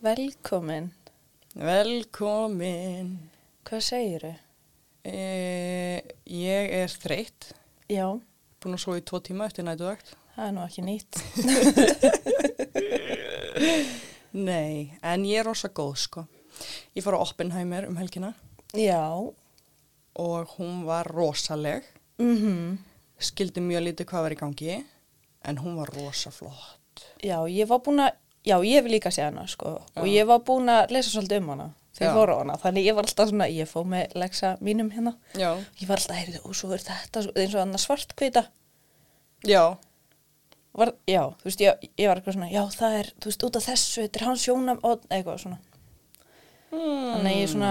Velkomin. Velkomin. Hvað segiru? E, ég er þreytt, Já, búin að svo í tvo tíma eftir nætuðagt. það er nú ekki nýtt. Nei, en ég er rosa góð sko. Ég fór á Oppenheimer um helgina Já. og hún var rosaleg. Mm Skildi mjög lítið hvað var í gangi, en hún var rosa flott. Já, ég var búin að, já, ég hef líka séð hana, sko. Og ég var búin að lesa svolítið um hana þegar ég fór á hana. Þannig ég var alltaf svona, ég fóð með leggsa mínum hérna. Já. Ég var alltaf, heyrðu, og svo er þetta eins og annað svartkvita. Já, Var, já, þú veist, ég, ég var eitthvað svona, já, það er, þú veist, út af þessu, þetta er hans sjónam og eitthvað svona. Þannig að ég svona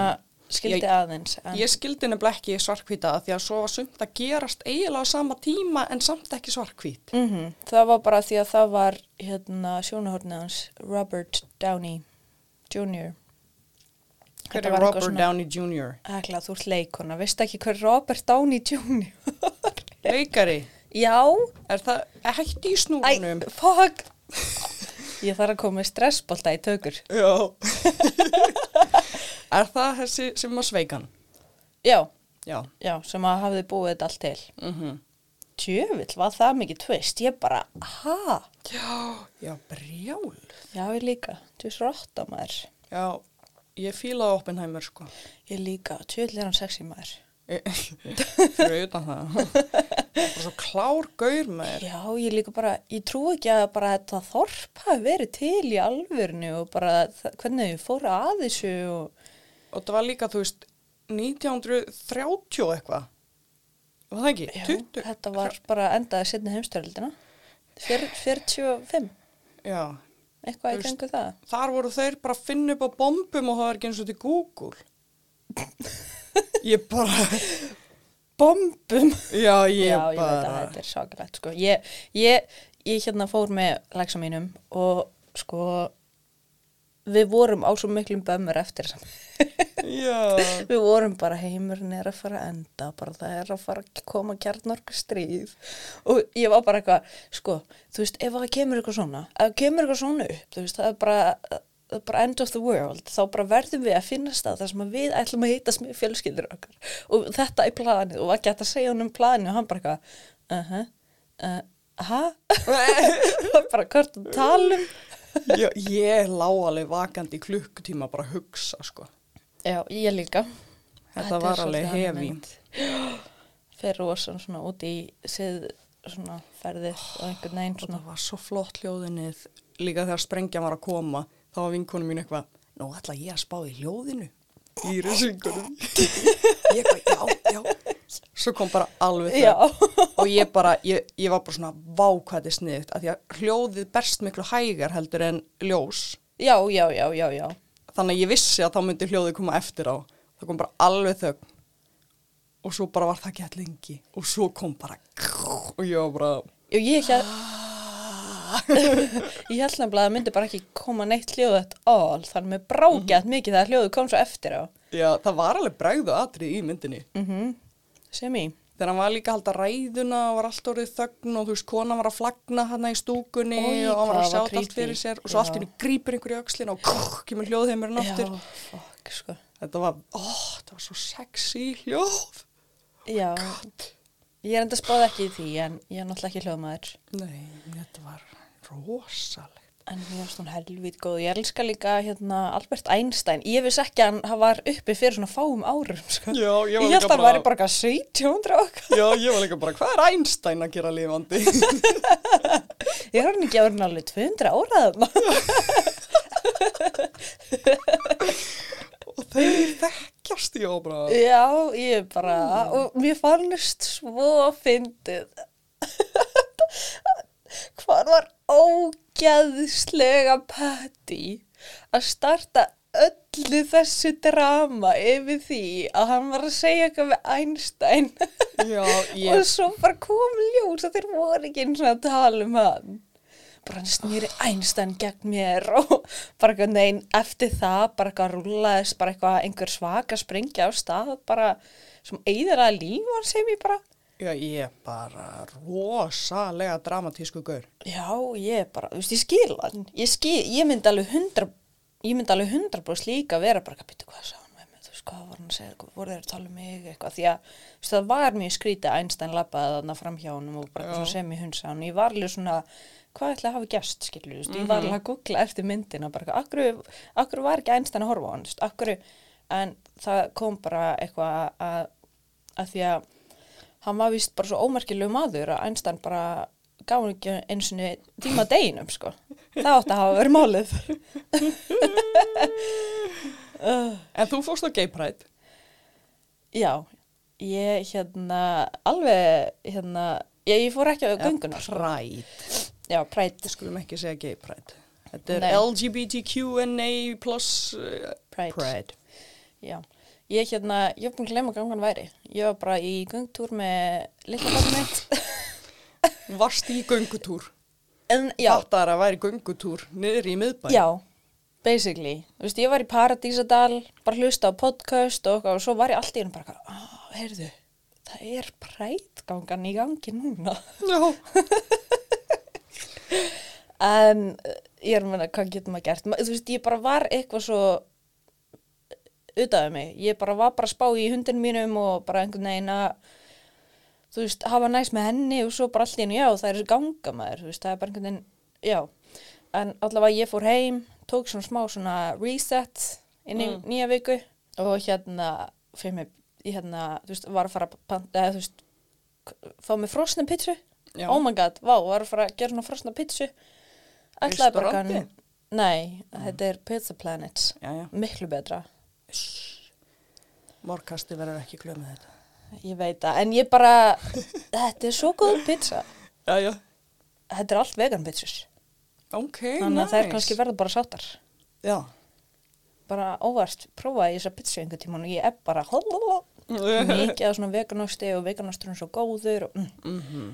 skildi Ég- aðeins. En, ég skildi nefnilega ekki svarkvita því að svo var sumt að gerast eiginlega á sama tíma en samt ekki svarkvít. Mm Það var bara því að það var hérna sjónahornið Robert Downey Jr. Hver er Robert svona- Downey Jr.? Ækla, þú leikona, veist ekki hver Robert Downey Jr. Leikari? Já, Er það hætti í æ, snúrunum? fuck Ég þarf að koma með stressbolta í tökur Já. er það þessi sem var sveikan? Já, Já. já, sem að hafði búið þetta allt til Mm Tjöfull, var það mikið tvist, ég bara, ha? Já, já, brjál. Já, ég líka, þú rátt á maður Já, ég fílaði Oppenheimer sko. Ég líka, tjöfull er hann sexy maður Fyrir utan það. Bara svo klár gaur með. Já, ég líka bara, ég trú ekki að bara þetta þorp hafi verið til í alvörinu og bara hvernig þau fóru að þessu og Og það var líka, þú veist, 1930 og eitthvað. Var það ekki? Já, 20? þetta var bara endaði setni heimstörildina. 45, Já. eitthvað í kringu það. Þar voru þeir bara að finna upp á bombum og það var ekki eins og til Google. Ég bara, Bombum! já, ég Já, ég veit að bara. þetta er sakalegt, sko. Ég, ég, ég hérna fór með læksa mínum og sko, við vorum á svo miklum bömmur eftir. Við vorum bara heimurinn er að fara að enda, bara það er að fara að koma kjarnorku stríð og ég var bara eitthvað, sko, þú veist, ef það kemur eitthvað svona, ef það kemur eitthvað svona upp, þú veist, það er bara, bara end of the world, þá bara verðum við að finna stað þar sem að við ætlum að hittast með fjölskyldur okkar og þetta er planið og var gett að segja hann um planið og hann bara eitthvað, uh -huh, uh, ha? bara hvort að um? Já, ég lá alveg vakandi í klukkutíma bara að hugsa, sko. Já, ég líka. Þetta er var alveg mynd. Fer rosan svona út í sið svona ferðið og einhvern veginn Og svona. það var svo flott hljóðinnið. Líka þegar sprengjan var að koma, þá var vinkonum mín eitthvað, nú ætla ég að spá í hljóðinu. Í risingunum. ég eitthvað, já, já. Svo kom bara alveg Já. Og ég bara, ég, ég var bara svona vákvæði sniðt. Af því að hljóðið berst miklu hægar heldur en ljós. Já, já, já, já, já. Þannig að ég vissi að þá myndi hljóðið koma eftir á. Það kom bara alveg þögn. Og svo bara var það ekki allir lengi. Og svo kom bara, og ég var bara, Já, ég held, ég held nefnilega að það myndi bara ekki koma neitt hljóð þetta all, þannig með brákjætt mikið þegar hljóðu kom svo eftir á. Já, það var alveg bregðu atrið í myndinni. Mm Sem í. Þegar hann var líka að halda ræðuna og var allt orðið þögn og þú veist, konan var að flagna hann í stúkunni Oj, og hann var að var sjá allt fyrir sér og svo allt henni grípur einhverju öxlin og krrr, kemur hljóðheimurinn aftur. Fokk, sko. Þetta var, ó, þetta var svo sexy hljóð. Já, ég er enda spáð ekki í því, en ég er náttúrulega ekki hljóðmaður. Nei, þetta var rosalegt. En mér finnst hún helvít góð. Ég elska líka hérna Albert Einstein. Ég vissi ekki að hann var uppi fyrir svona fáum árum, sko. Já, ég Ég held að hann væri bara eitthvað 1700 okkar. Já, ég var líka bara, hvað er Einstein að gera lifandi? Ég er hann ekki árið alveg 200 áraðum. og þeir þekkjast á bara. Já, ég bara, og mér fannst svo fyndið. Hvað var ógæðslega Patty að starta öllu þessu drama yfir því að hann var að segja eitthvað við Einstein. Já, og ég, svo bara kom ljós að þeir voru ekki eins og að tala um hann. Bara hann snýri Einstein gegn mér og bara eitthvað neinn eftir það bara eitthvað rúlaðist bara eitthvað einhver svaka springja á stað bara sem eigður að lífa hann sem ég bara já, ég bara rosalega dramatísku gaur. já ég bara, þú veist ég skil hann ég, skil, ég myndi alveg hundra ég myndi alveg 100% líka vera bara, býttu hvað sá hann með mig, þú veist, hvað var hann að segja, hvað voru þeir að tala um mig, eitthvað, því að þú veist, það var mjög skrítið að Einstein labbaði þarna fram hjá honum og bara svona sem í hunsa hann, ég var alveg svona, hvað ætla að hafa gæst, skilur, þú veist, ég var alveg að googla eftir myndina, bara akkur, akkur var ekki Einstein að horfa á hann, þú veist, akkur, en það kom bara eitthvað að, að því að hann var vist bara svo ómerkilegu maður að Einstein bara gaf hann ekki eins og tíma deginum sko. Það átti að hafa verið málið. En þú fórst á Gay Pride. já, ég hérna alveg hérna, ég, ég fór ekki á gönguna sko. Pride. Já, Við skulum ekki segja Gay Pride. Þetta er. LGBTQNA plus uh, præt. Pride. Já, ég hérna, ég var búin að glemma gangan væri. Ég var bara í göngtúr með litla barnið mitt. Varst í göngutúr. En já, Fattar að væri göngutúr niður í miðbæ. Já, basically. Þú veist, ég var í Paradísadal, bara hlusta á podcast og, og svo var ég allt í henni bara, ah, heyrðu, það er prætgangan í gangi núna. Já. En ég er að meina, hvað getur maður gert? Þú veist, ég bara var eitthvað svo utaðið mig. Ég bara var bara spá í hundin mínum og bara einhvern veginn að, þú veist, hafa næst með henni og svo bara allt í henni, já, það er ganga maður, þú veist, það er bara einhvern veginn, já. En allavega ég fór heim, tók svona smá svona reset inn í Mm. nýja viku og hérna, fyrir mig, hérna, þú veist, var að fara eða, þú veist, fá mig frosna pizzu. Já. Oh my god, vá, var að fara að gera svona frosna pizzu. Ætlaði bara Restauranti? kann, nei, þetta er Pizza Planets, Já, já. miklu betra. Morkasti verður ekki glömið þetta. Ég veit það, en ég bara, þetta er svo góð pizza. Já, já. Þetta er allt vegan pizzas. Ok, Þannig að þær kannski verða bara sáttar. Já. Bara óvart, prófaði ég þessa pizza einhvern tímann og ég er bara mikið af svona veganosti og veganosturinn svo góður. Og, mm. Mhm.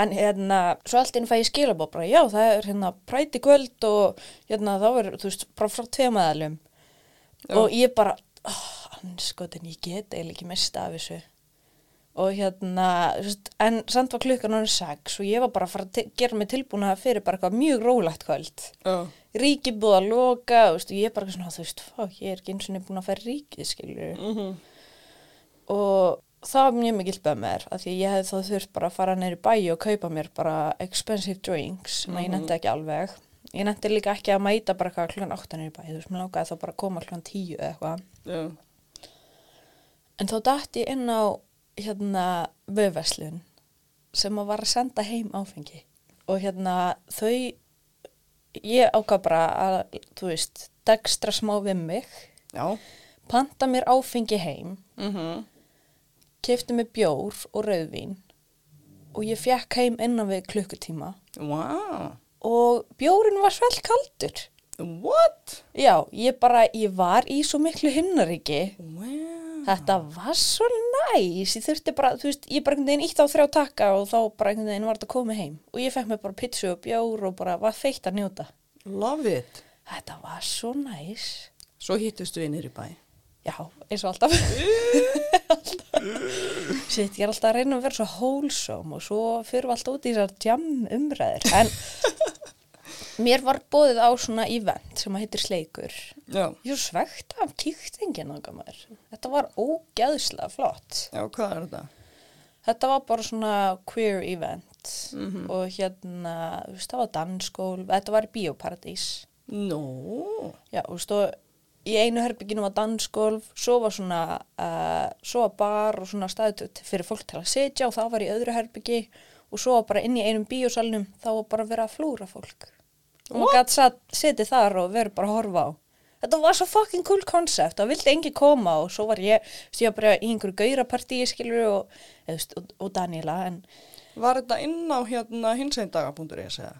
En hérna, svo allt inn fæ ég skilabóð bara, já, það er hérna præti kvöld og hérna þá er, þú veist, bara frá tveimaðalum. Já. Og ég bara, oh, anskotin, ég get eiginlega ekki mista af þessu. Og hérna, en samt var klukkan árið sex og ég var bara að fara að gera mig tilbúna fyrir bara eitthvað mjög rólegt kvöld. Já. Ríkið búið að loka, og ég bara svona, þú veist, fá, ég er ekki eins og niður búin að færa ríkið, skilur Mhm. og það var mjög mikill bömmir af því ég hefði þá þurft bara að fara neyri bæ og kaupa mér bara expensive drinks sem að ég nefndi ekki alveg ég nefndi líka ekki að mæta bara eitthvað klukkan 8 neyri bæ þú veist, mér langaði þá bara að koma klukkan 10 eða eitthvað Já. en þá dætti ég inn á hérna vöfveslun sem að var að senda heim áfengi og hérna þau ég ákvað bara að þú veist, degstra smá við mig Já. panta mér áfengi heim Mhm. kefti mig bjór og rauðvín og ég fekk heim innan við klukkutíma Wow. Og bjórin var svell kaldur. What? Já, ég bara, ég var í svo miklu himnaríki. Wow. Þetta var svo næs, ég þurfti bara, þú veist, ég bara einhvern veginn ítt á þrjá takka og þá bara einhvern veginn var þetta komið heim. Og ég fekk mér bara pizza og bjór og bara var feitt að njóta. Love it. Þetta var svo næs. Svo hittustu við niður í bæ. Já, eins og alltaf. Sitt, ég er alltaf að reyna að vera svo wholesome og svo fyrir við alltaf út í þessar jam umræður. En mér var bóðið á svona event sem að heitir Sleikur. Já. Ég svo svegt af kýktingin okkar maður. Þetta var ógeðslega flott. Já, hvað er þetta? Þetta var bara svona queer event Mhm. og hérna, þú veist, það var dansskól, þetta var í bíóparadís. Nó. Já, þú veist, og í einu herbygginu var dansgolf, svo var svona, uh, svo var bar og svona staðið fyrir fólk til að sitja og það var í öðru herbyggi og svo var bara inn í einum bíósalnum, þá var bara verið að flúra fólk. Og maður gæti satt, setið þar og verið bara að horfa á. Þetta var svo fucking cool concept, það vildi engi koma og svo var ég, ég var bara í einhverju gaurapartíi, skilur, og, veist, og, og Daniela, en Var þetta inn á hérna hinseindaga.is eða?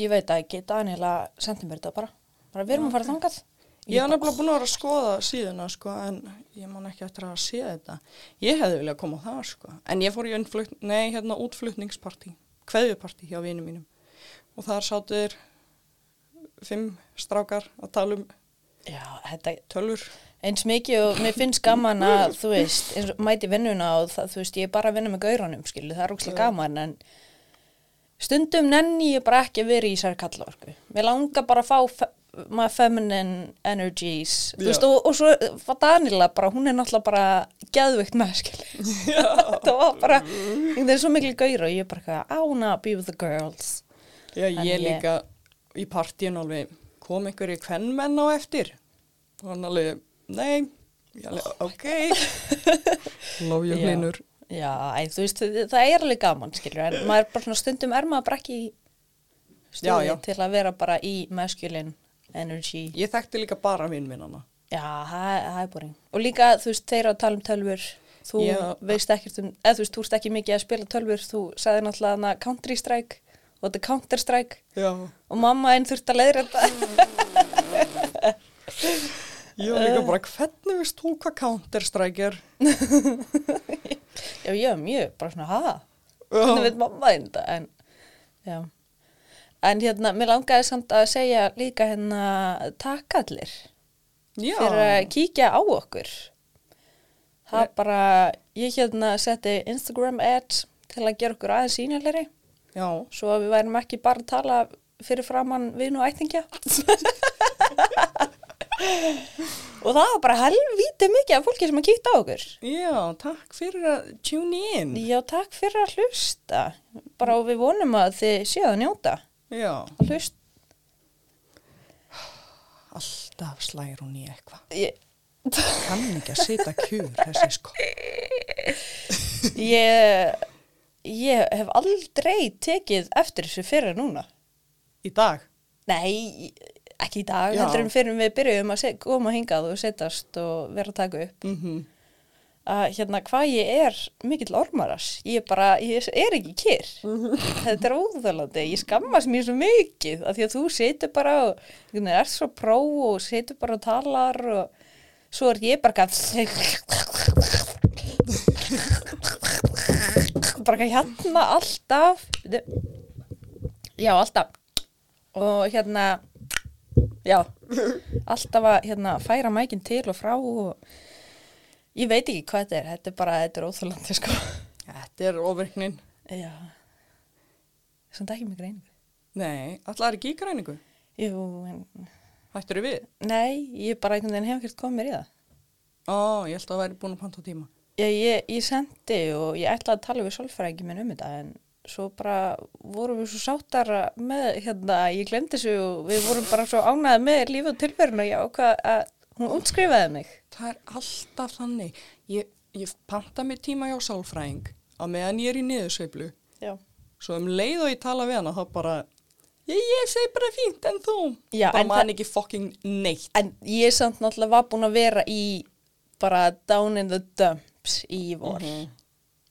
ég veit að ekki, Daniela sendi mér þetta bara. Bara, við erum að fara þangað. Ég hef nefnilega búin að vera að skoða síðuna sko en ég man ekki eftir að sé þetta. Ég hefði viljað koma á það sko. En ég fór í innflutt, nei, hérna útflutningspartí, kveðjupartí hjá vinum mínum. Og þar sátur fimm strákar að tala um Já, þetta, tölur. eins mikið og mér finnst gaman að þú veist, eins og mæti vinnuna og það, þú veist, ég er bara að vinna með gaurunum skilu, það er úkslega gaman en stundum nenni ég bara ekki að vera í sér kallaorku mér langar bara að fá my feminine energies, veist, og, og svo var Danila bara, hún er náttúrulega bara geðvikt meskil. það var bara, það er svo mikil gaur og ég er bara I wanna be with the girls. Já, ég ég- líka í partíun alveg kom einhverju kvennmenn á eftir? Og hann alveg, nei. Alveg, ok. Lóf ég Já. Já, veist, það, er alveg gaman, skilur, en maður bara svona stundum er maður bara ekki stuði til að vera bara í masculine energy. Ég þekkti líka bara vinn minnana Já, það er boring. Og líka, þú veist, þeir að tala um tölfur, þú Já. veist ekkert um, eða þú veist, þú veist ekki mikið að spila tölfur, þú sagði náttúrulega hana Country Strike og þetta er Counter Strike Já, og mamma einn þurfti að leiðra þetta. ég var líka bara, hvernig veist þú hvað Counter-Strike er? já, ég var mjög, bara svona, ha? Hvernig veit mamma einn þetta? En, já. En hérna, mér langaði samt að segja líka hérna takk allir Já, fyrir að kíkja á okkur. Það bara, ég hérna setti Instagram ads til að gera okkur aðeins sýnilegri. já, svo að við værum ekki bara að tala fyrir framann vinu og ættingja. Og það var bara helvíti mikið af fólki sem að kíkta á okkur. Já, takk fyrir að tune in. Já, takk fyrir að hlusta. Bara og við vonum að þið séu að njóta Já, hlust alltaf slægir hún í eitthvað. Ég, Kann ekki að sita kjur, þessi sko. Ég ég hef aldrei tekið eftir þessu fyrir núna. Í dag? nei, ekki í dag Já. heldur en fyrir við byrjuðum að koma hingað og setjast og vera að taka upp. Mm að hérna hvað ég er mikill ormaras, ég er bara, ég er ekki kyrr, þetta er óþálandi, ég skammast mér svo mikið af því að þú setur bara og þú er svo pró og setur bara og talar og svo er ég bara bara hérna alltaf já alltaf. Og hérna já alltaf að hérna færa mækin til og frá og Ég veit ekki hvað þetta er, þetta er bara, þetta er óþálandi sko. Þetta er ofirknin Já. Samt ekki með greiningu. Nei, alltaf er ekki í græningu Jú, en, Hættur við? nei, ég bara einhvern veginn hef ekkert komið mér í það. Ó, ég held að það væri búin að panta á tíma Ég, ég, ég sendi og ég ætlaði að tala við sálfræðingi minn um þetta en svo bara vorum við svo sáttar með, hérna, ég glemdi og við vorum bara svo ánæði með lífið og tilveruna, já, hvað, að hún útskrifaði mig. Það er alltaf þannig Ég, ég panta mér tíma hjá sálfræðing á meðan ég er í niðursveiflu Já. Svo um leið og ég tala við hana þá bara Ég, ég segi bara fínt en þú Já, Bara það- ekki fucking neitt En ég samt náttúrulega var búin að vera í bara down in the dumps í vor. Mhm.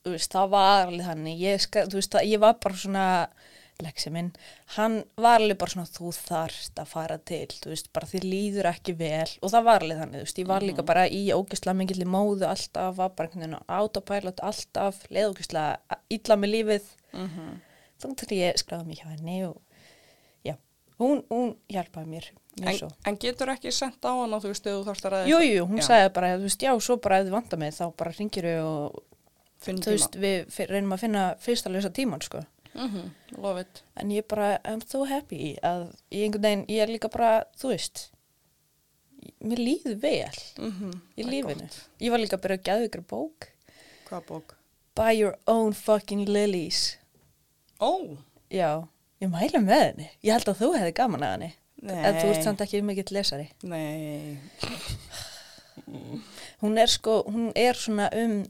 Þú veist, það var alveg þannig. Ég, veist, það, ég var bara svona, leksi minn, hann var alveg bara svona, þú þarft að fara til, þú veist, bara þið líður ekki vel. Og það var alveg þannig, þú veist, ég var líka bara í ógislega mikilli móðu alltaf, var bara einhvern veginn á autopilot alltaf, leið ógislega illa með lífið. mm -hmm. Þannig til ég skráði mig hjá henni og, já, hún, hún hjálpaði mér en, en getur ekki sendt á hana þú veist, þú þarfst að ræða Jú, eitthvað? jú, hún Já, sagði bara, þú veist, já, svo bara ef þið vantar mig þá bara ringir og finn þú veist, við reynum að finna fyrst að lesa tíman, sko. Mm -hmm. Love it En ég bara, I'm so happy að ég einhvern veginn, ég er líka bara, þú veist, mér líður vel mm -hmm. í lífinu. Ég var líka að byrja að geða ykkur bók. Hvað bók? Buy your own fucking lilies. Ó, Já, ég mæla með henni. Ég held að þú hefði gaman að henni. En þú ert samt ekki mikill lesari. nei Hún er sko, hún er svona um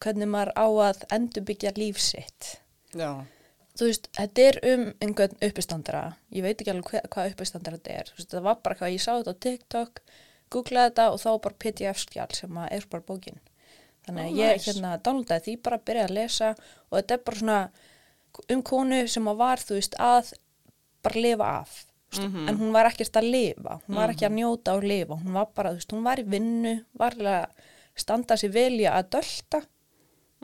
hvernig maður á að endurbyggja líf sitt. Já, þú veist, þetta er um einhvern uppistandara, ég veit ekki alveg hva, hvað uppistandara þetta er, þú veist, það var bara hvað ég sá þetta á TikTok, googlaði þetta og þá bara pdf-skjál sem að er bara bókin. Þannig að ég nice. hérna downloadaði því bara að byrja að lesa og þetta er bara svona um konu sem að var, þú veist, að bara lifa af. Veist, Mhm. en hún var ekkert að lifa, hún var ekki að njóta og lifa, hún var bara, þú veist, hún var í vinnu var alveg að standa sér velja að dölta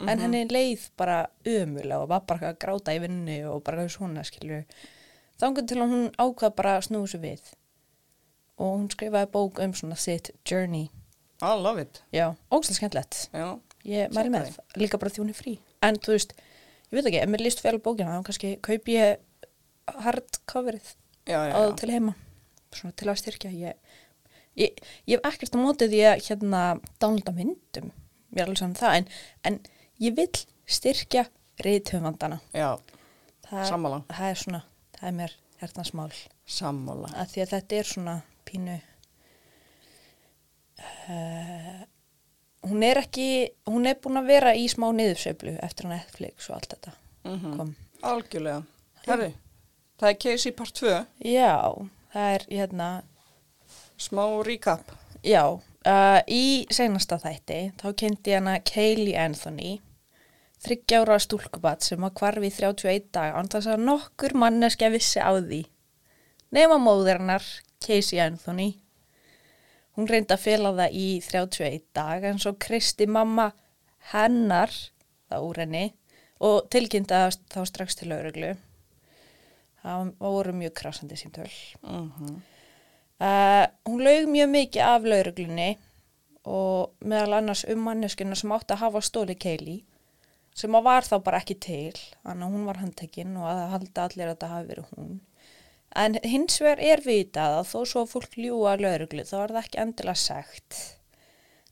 en henni leið bara ömulega og var bara að gráta í vinnu og bara svona skilju þangar til að hún ákvað bara að snúa sér við. Og hún skrifaði bók um svona sitt journey. I love it. Já, ógstlega skemmtilegt. Ég mæli með, Sjálfsagt. líka bara þjóni frí. En þú veist, ég veit ekki, ef mér líst vel bókina þá kannski kaupi ég hardcoverið já, já, á já. til heima. Svona til að styrkja. Ég, ég, ég hef ekkert á móti því að hérna dánlita myndum. Ég er alveg saman það en, en ég vil styrkja það, Sammála. það er svona, það er mér hærtansmál sammála. að því að þetta er svona pínu uh, hún er ekki hún er búin að vera í smá niðursveiflu eftir að Netflix og allt þetta Mm kom Algjörlega. Herri, það er Casey part 2, já, það er hérna smá recap. já, uh, í seinasta þætti þá kynnti hana Kaylee Anthony þryggjára stúlkubat sem að hvarfi í 31 dag án þess að nokkur manneskja vissi á því. Nema móðurinnar Casey Anthony. Hún reyndi að fela það í 31 dag en svo kristi mamma hennar það úr henni og tilkynnti það þá strax til lauruglu það voru mjög krasandi símtöl. Mm Uh, hún laug mjög mikið af lauruglunni og meðal annars um manneskuna sem átti að hafa stóli keili sem að var þá bara ekki til þannig að hún var handtekinn og að halda allir að þetta hafi verið hún. En hins vegar er vitað að þó svo fólk ljúa lauruglu þá var það ekki endilega sagt.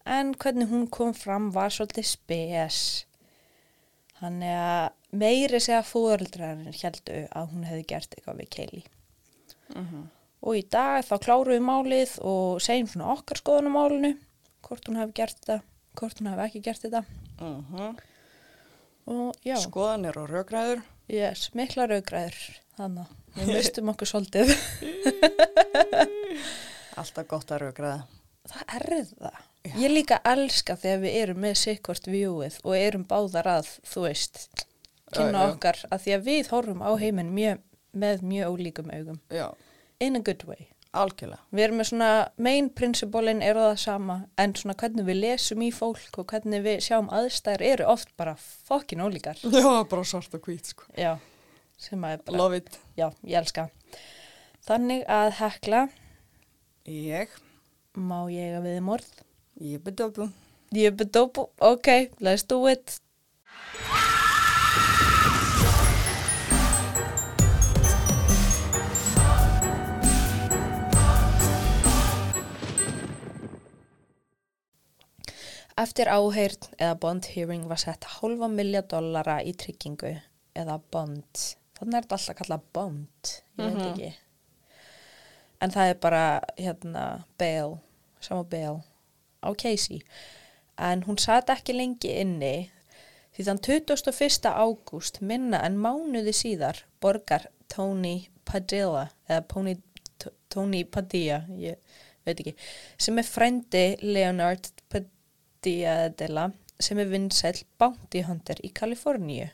En hvernig hún kom fram var svolítið spes. Þannig að meiri segja fóreldrarinn heldu að hún hefði gert eitthvað við keili og í dag þá klárum við málið og segjum svona okkar skoðun á málinu hvort hún hefði gert þetta hvort hún hefði ekki gert þetta. -hmm. og já, Skoðanir og rökræður. yes, mikla raugræður þannig að við mistum okkur svolítið. Alltaf gott að rökræða. það er það. Ég líka elska þegar við erum með sikkvort viewið og erum báðar að þú veist, kynna Já, já. okkar. Að því að við horfum á heiminn mjög, með mjög ólíkum augum. Já, in a good way algjörlega. Við erum með svona, main principalin eru það sama, en svona hvernig við lesum í fólk og hvernig við sjáum aðstæður eru oft bara fokkin ólíkar. Já, bara svart og hvít, sko. Já, sem að bara, Love it. já, ég elska. Þannig að hekla, Ég, má ég að við morð? ég bedöfu. Ég bedópu, ok, let's do it. Eftir áheyrn eða bond hearing var sett hálfa milja dollara í tryggingu eða bond. Þannig er þetta alltaf kallað bond, ég veit ekki. En það er bara hérna bail, sama bail á Casey. En hún satt ekki lengi inni því þann 21. ágúst minna en mánuði síðar borgar Tony Padilla eða Pony, Tony Padilla, ég veit ekki, sem er frendi Leonard Padilla sem er vinsæll bounty hunter í Kaliforníu.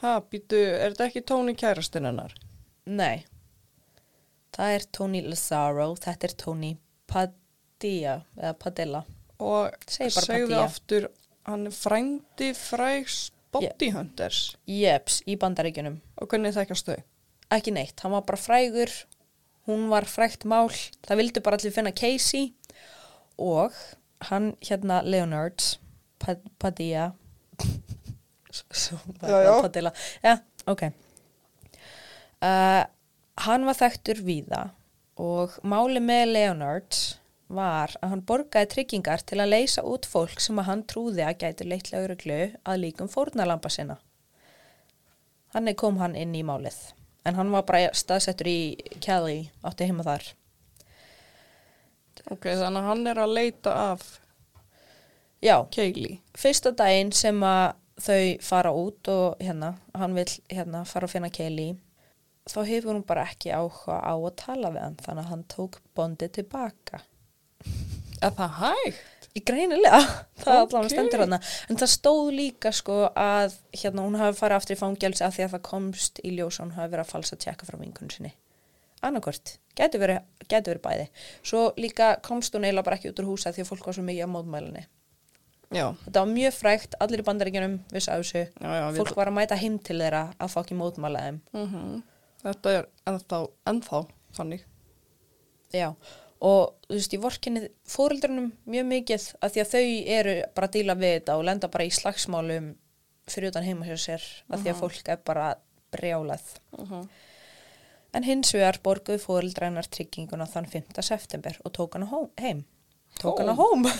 Ha, býtu, er þetta ekki Tóni kærastinn hennar? Nei, það er Tony Lazaro, þetta er Tony Padilla eða Padilla. Og Segðu aftur, hann er frændi frægs body hunters. Jeps, í bandaríkjunum. Og hvernig þekkjast þau? Ekki neitt, hann var bara frægur, hún var frægt mál, það vildi bara allir finna Casey og hann hérna Leonard Pad Padilla. Padilla Já, ok uh, Hann var þekktur víða og máli með Leonard var að hann borgaði tryggingar til að leysa út fólk sem að hann trúði að gæti leitt lauruglu að líkum fórnarlampa sinna. Þannig kom hann inn í málið. En hann var bara staðsettur í Kelly, átti heima þar. Ok, þannig að hann er að leita af Já, Kaylee. fyrsta daginn sem að þau fara út og hérna, hann vil hérna fara að finna Kelly, þá hefur hún bara ekki áhuga á að tala við hann, þannig að hann tók bondið tilbaka. Er það hægt? Í greinilega, það Ok. okay. allavega stendur hana. En það stóð líka sko að hérna hún hafi farið aftur í fangelsi af því að það komst í ljós að hún hafi verið að falsa tjekka frá vinkunni sinni. Annarkvort, getur verið, verið bæði. Svo líka komst hún eiginlega bara ekki út úr húsa því að fólk var svo mikið á mótmælinni. Já, Þetta var mjög frægt, allir í bandaríkjunum vissi af þessu. já. Fólk var að mæta heim til þeirra að fá ekki mótmæla þeim. Mm Þetta er ennþá, ennþá þannig. Já, og þú veist, ég vorkinni fóreldrunum mjög mikið að því að þau eru bara að díla við þetta og lenda bara í slagsmálum fyrir utan heima hjá sér að því að fólk er bara brjálað. En hins vegar borguðu fóreldrænar trygginguna þann 5. september og tók hana heim. Tók hana hóm.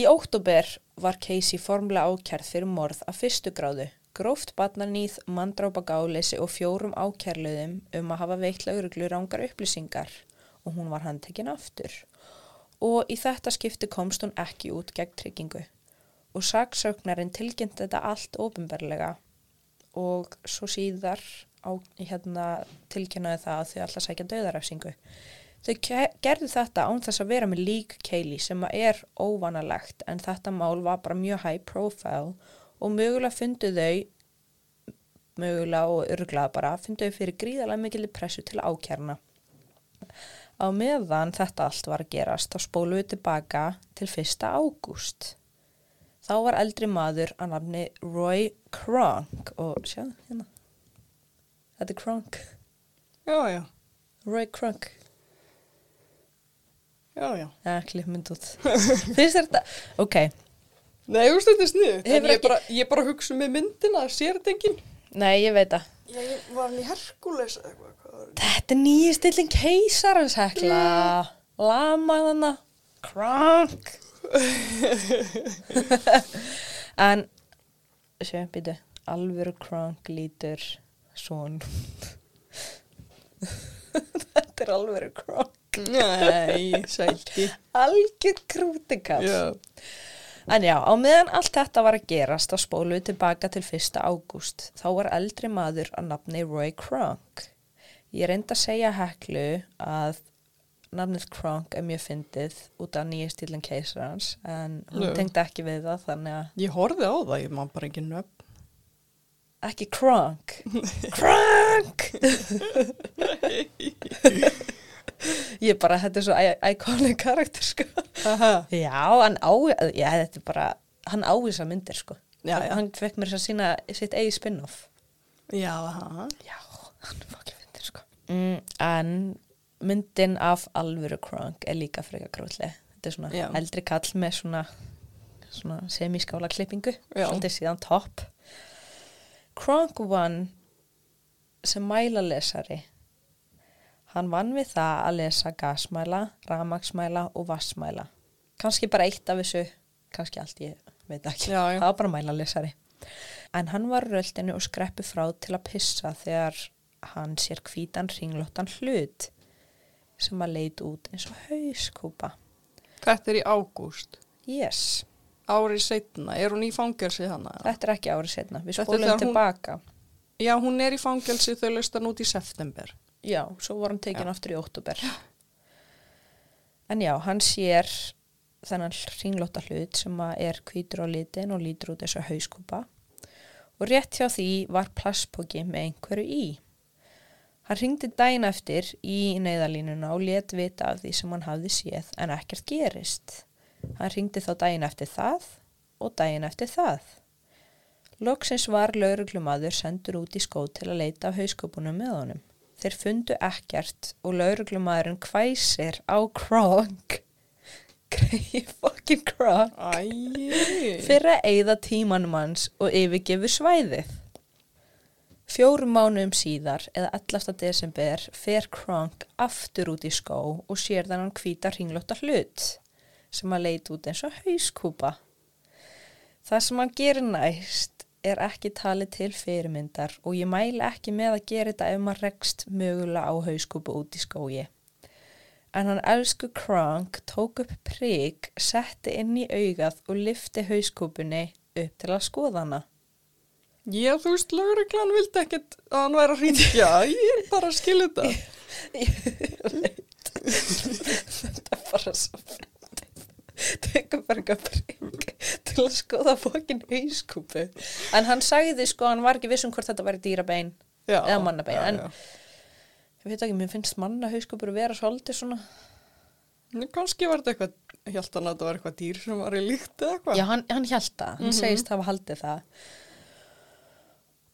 Í óttúber var Casey formlega ákærð fyrir morð af fyrstu gráðu, gróft barnaníð, mandrápa gáleysi og fjórum ákærluðum um að hafa veitt lauruglu rángar upplýsingar og hún var handtekinn aftur. Og í þetta skipti komst hún ekki út gegn tryggingu og saksöknarinn tilkynnti þetta allt ofinberlega og svo síðar á, hérna, tilkynnaði það að þau alltaf sækja döðarefsingu. Þau gerðu þetta án þess að vera með lík Kaylee sem er óvanalegt en þetta mál var bara mjög high profile og mögulega fundu þau, mögulega og örgulega bara, fundu þau fyrir gríðarlega mikil pressu til ákjærna. Á meðan þetta allt var að gerast þá spólu við tilbaka til 1. ágúst. Þá var eldri maður að nafni Roy Kronk og sjáðu hérna, þetta er Kronk, Já, já, Roy Kronk. já, já. Já, klippmynd út. Finnst þér þetta? Ok, Nei, þú veist þetta er Hefur ég ekki- bara, ég bara hugsa með myndina, sér þetta enginn? nei, ég veit það. Já, ég var hann í Herkules eða eitthvað. hvað var það? Þetta er nýju stillin keisarans hekla. Lamaðana. Krank. en, sjö, býtu, alvöru krank lítur svon. Þetta er alvöru krank. Nei, sælti. Algjör krútikall. Já. En já, á meðan allt þetta var að gerast á spólu tilbaka til 1. ágúst, þá var eldri maður að nafni Roy Kronk. Ég reyndi að segja heklu að nafnið Kronk er mjög fyndið út af nýja stílinn keisarans, en hún Já. tengdi ekki við það, þannig að Ég horfði á það, ég man bara ekki nöfn. Ekki Kronk. Kronk! Ég bara, þetta er svo iconic karakter, sko. Já, hann á, já, þetta er bara, hann á þessar myndir, sko. Já, já. hann fekk mér þess að sína sitt eigi spin-off. Já, aha. Já, hann fokkið myndir, sko. Mm, en myndin af alvöru Kronk er líka frekar grótlega. Þetta er svona eldri kall með svona, svona semiskála klippingu, svolítið síðan topp. Kronk vann sem mælalesari. Hann vann við það að lesa gasmæla, ramagsmæla og vassmæla. Kanski bara eitt af þessu, kannski allt ég veit ekki. Já, já. Það var bara mælalesari. En hann var röldinu og skreppi frá til að pissa þegar hann sér hvítan ringlóttan hlut sem að leit út eins og hauskúpa. Þetta er í ágúst. Yes, Árið setna. Er hún í fangelsi hana? þetta er ekki árið setna. Við spólum þegar hún- tilbaka. Já, hún er í fangelsi þau löst hann út í september. Já, svo var hann tekin Já. aftur í óttúber. En já, hann sér þennan ringlóta hlut sem er hvítur á litin og lítur út og hauskúpa og rétt hjá því var plastpóki með einhverju í. Hann ringdi dæin eftir í neyðalínuna og let vita af því sem hann hafði séð en ekkert gerist. Hann ringdi þá dæin eftir það og dæin eftir það. Loksins var lauruglumadur sendur út í skó til að leita af hauskúpunum með honum. Þeir fundu ekkert og lauruglumadurinn hvæsir á Kronk. Greið fokkin Kronk. Fyrir að eyða tímanum hans og yfirgefu svæðið. Fjórum mánuðum síðar, eða 11. desember, fer Kronk aftur út í skó og sér þannig hvíta ringlóta hlut sem að leit út eins og hauskúpa. Það sem hann gerir næst er ekki talið til fyrirmyndar og ég mæli ekki með að gera þetta ef maður rekst mögulega á hauskúpu út í skói. En hann elsku Kronk tók upp prik, setti inn í augað og lifti hauskúpunni upp til að skoða hana. Já, þú veist, lauruglan vildi ekkert að hann væri að ringja. Ég er bara að skilja þetta. Ég veit. Þetta er bara svo fyndið. Tekur bara eitthvað prik til að skoða fókin hauskúpu. En hann sagði sko, hann var ekki viss um hvort þetta væri dýrabein Já, eða mannabein. já, En já. ég veit ekki, mér finnst mannahauskúpur vera svolítið svona. Nú, Kannski var þetta eitthvað, held hann að þetta var eitthvað dýr sem var í líkt eða eitthvað. Já, hann, hann hjælt það, hann Mhm. segist hafa haldið það.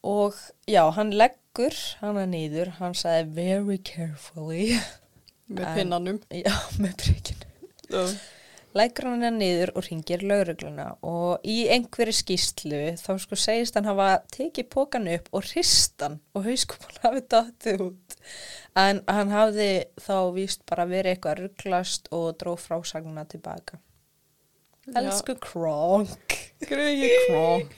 Og já, hann leggur hana niður, hann sagði very carefully, Með pinnanum. já, með prikinu. Já. Henni niður og ringir laurugluna og í einhverju skýslu þá sko segist hann hafa tekið pókan upp og hristan og hauskúpan hafi dottið út. En hann hafði þá víst bara verið eitthvað rugglast og dró frásagnuna tilbaka. Elsku Kronk. Greiði króng.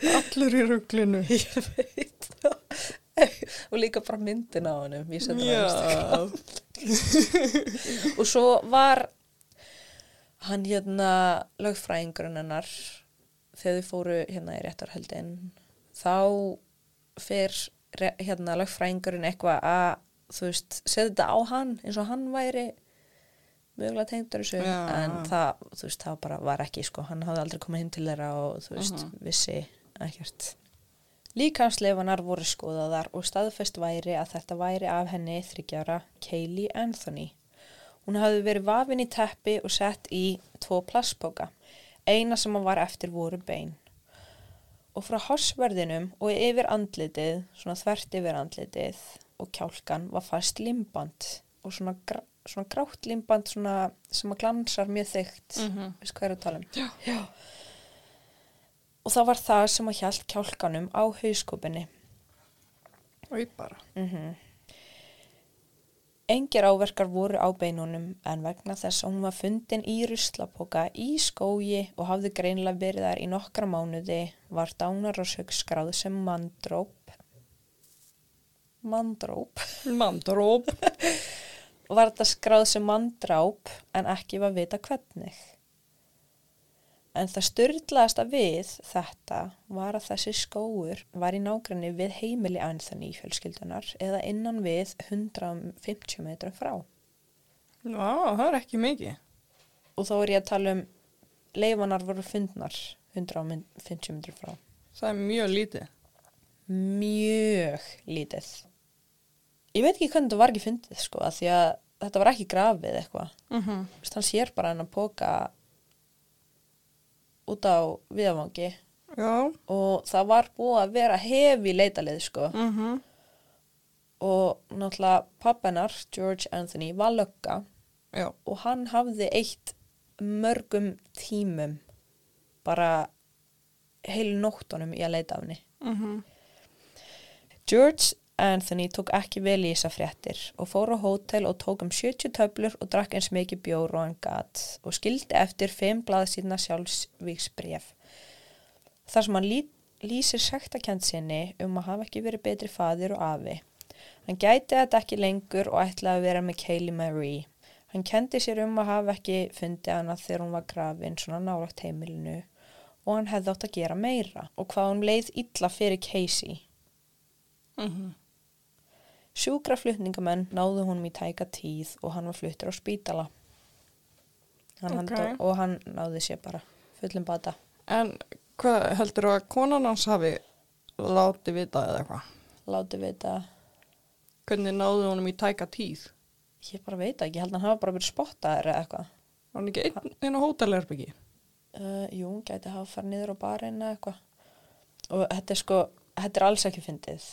Allur í rugglinu. Ég veit það. og líka bara myndin á hann. Ég Instagram. Já. og svo var hann hérna lögfræðingurinn hennar þegar þau fóru hérna í réttarhöldin þá fer hérna lögfræðingurinn eitthvað að þú veist, setja þetta á hann eins og hann væri mögulega tengdur þessu Já. en það, þú veist, það bara var ekki sko, hann hafði aldrei komið hinn til þeirra og þú veist, Mhm. vissi ekkert Líkansleifanar voru skoðaðar og staðfest væri að þetta væri af henni þryggjára Kaylee Anthony. Hún hafði verið vafin í teppi og sett í tvo plastboka. Eina sem var eftir voru bein. Og frá hossverðinum og yfir andlitið, svona þvert yfir andlitið og kjálkan var fast limband og svona, gra svona grátt limband svona, sem að glansar mjög þygt. Mhm. Veist hvað er að tala um? Já. Já. Og það var það sem að hjælt kjálkanum á hauskúpinni. Og ég bara. Mm Engir áverkar voru á beinunum en vegna þess að hún var fundin í ruslapoka í skógi og hafði greinlega verið þar í nokkra mánuði var dánarósök skráð sem mandróp. Mandróp. Mandróp. Var þetta skráð sem mandráp en ekki var vita hvernig. En það styrlaðasta við þetta var að þessi skóur var í nágranni við heimili Anthony fjölskyldunar eða innan við 150 metrum frá. Já, það er ekki mikið. Og þá er ég að tala um leifanar voru fundnar 150 metrum frá. Það er mjög lítið. Mjög lítið. Ég veit ekki hvernig þetta var ekki fundið sko, því að þetta var ekki grafið eitthvað. Mm -hmm. Hann sér bara hann að póka út á viðavangi Já. og það var búið að vera hefi leitalið sko Mm -hmm. og náttúrulega pappenar, George Anthony, var lögga Já. og hann hafði eitt mörgum tímum bara heilu nóttunum í að leita af henni. Mm -hmm. George Anthony tók ekki vel í þessa fréttir og fór á hótel og tók um 70 töflur og drakk eins mikið bjór og hann gat og skildi eftir fimm blaðsýrna sjálfsvíksbref. Þar sem hann lýsir sektakent sinni um að hafa ekki verið betri fadir og afi. Hann gæti þetta ekki lengur og ætlaði að vera með Kaylee Marie. Hann kendi sér um að hafa ekki fundið hana þegar hún var grafin svona nálagt heimilinu og hann hefði átt að gera meira og hvað hann leið illa fyrir Casey. Mm -hmm. Sjúkraflutningamenn náðu honum í tæka tíð og hann var fluttur á spítala. Hann Ok. okay. og hann náði sér bara fullum bata. En hvað heldur þú að konan hans hafi látið vita eða eitthvað? Láti vita, Hvernig náðu honum í tæka tíð? ég bara veit ekki, ég held að hann hafa bara verið spottaður eða eitthvað. Var hann ekki einn inn á hótelherbyggi? Uh, jú, hún gæti hafa farið niður á barinn eða eitthvað. Og þetta er sko, þetta er alls ekki fyndið.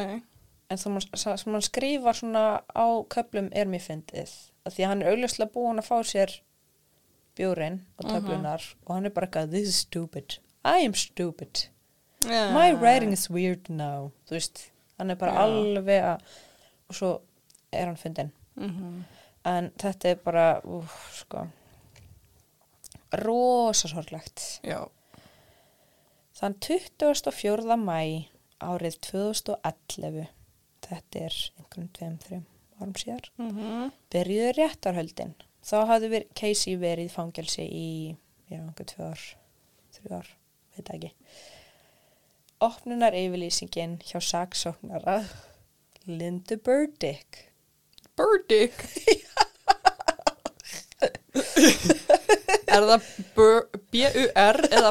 Nei. En það mann, sem hann skrifar svona á köplum er mér fyndið. Af því að hann er augljóslega búin að fá sér bjórin og töflunar og hann er bara eitthvað, this is stupid. I am stupid. Yeah. My writing is weird now. Þú veist, hann er bara Já. alveg að, og svo er hann fyndin. Mm -hmm. En þetta er bara, úf, sko, rosa sorglegt. Já. Þann 24. mæ árið 2011, þetta er einhvern tveim, þreim árum síðar, Mm -hmm. byrjuðu réttarhöldin. Þá hafði verið, Casey verið fangelsi í, ég er einhver tvö ár, þrjú ár, veit ekki. Opnunar yfirlýsingin hjá saksóknara Linda Burdick. Burdick. er það bur- eða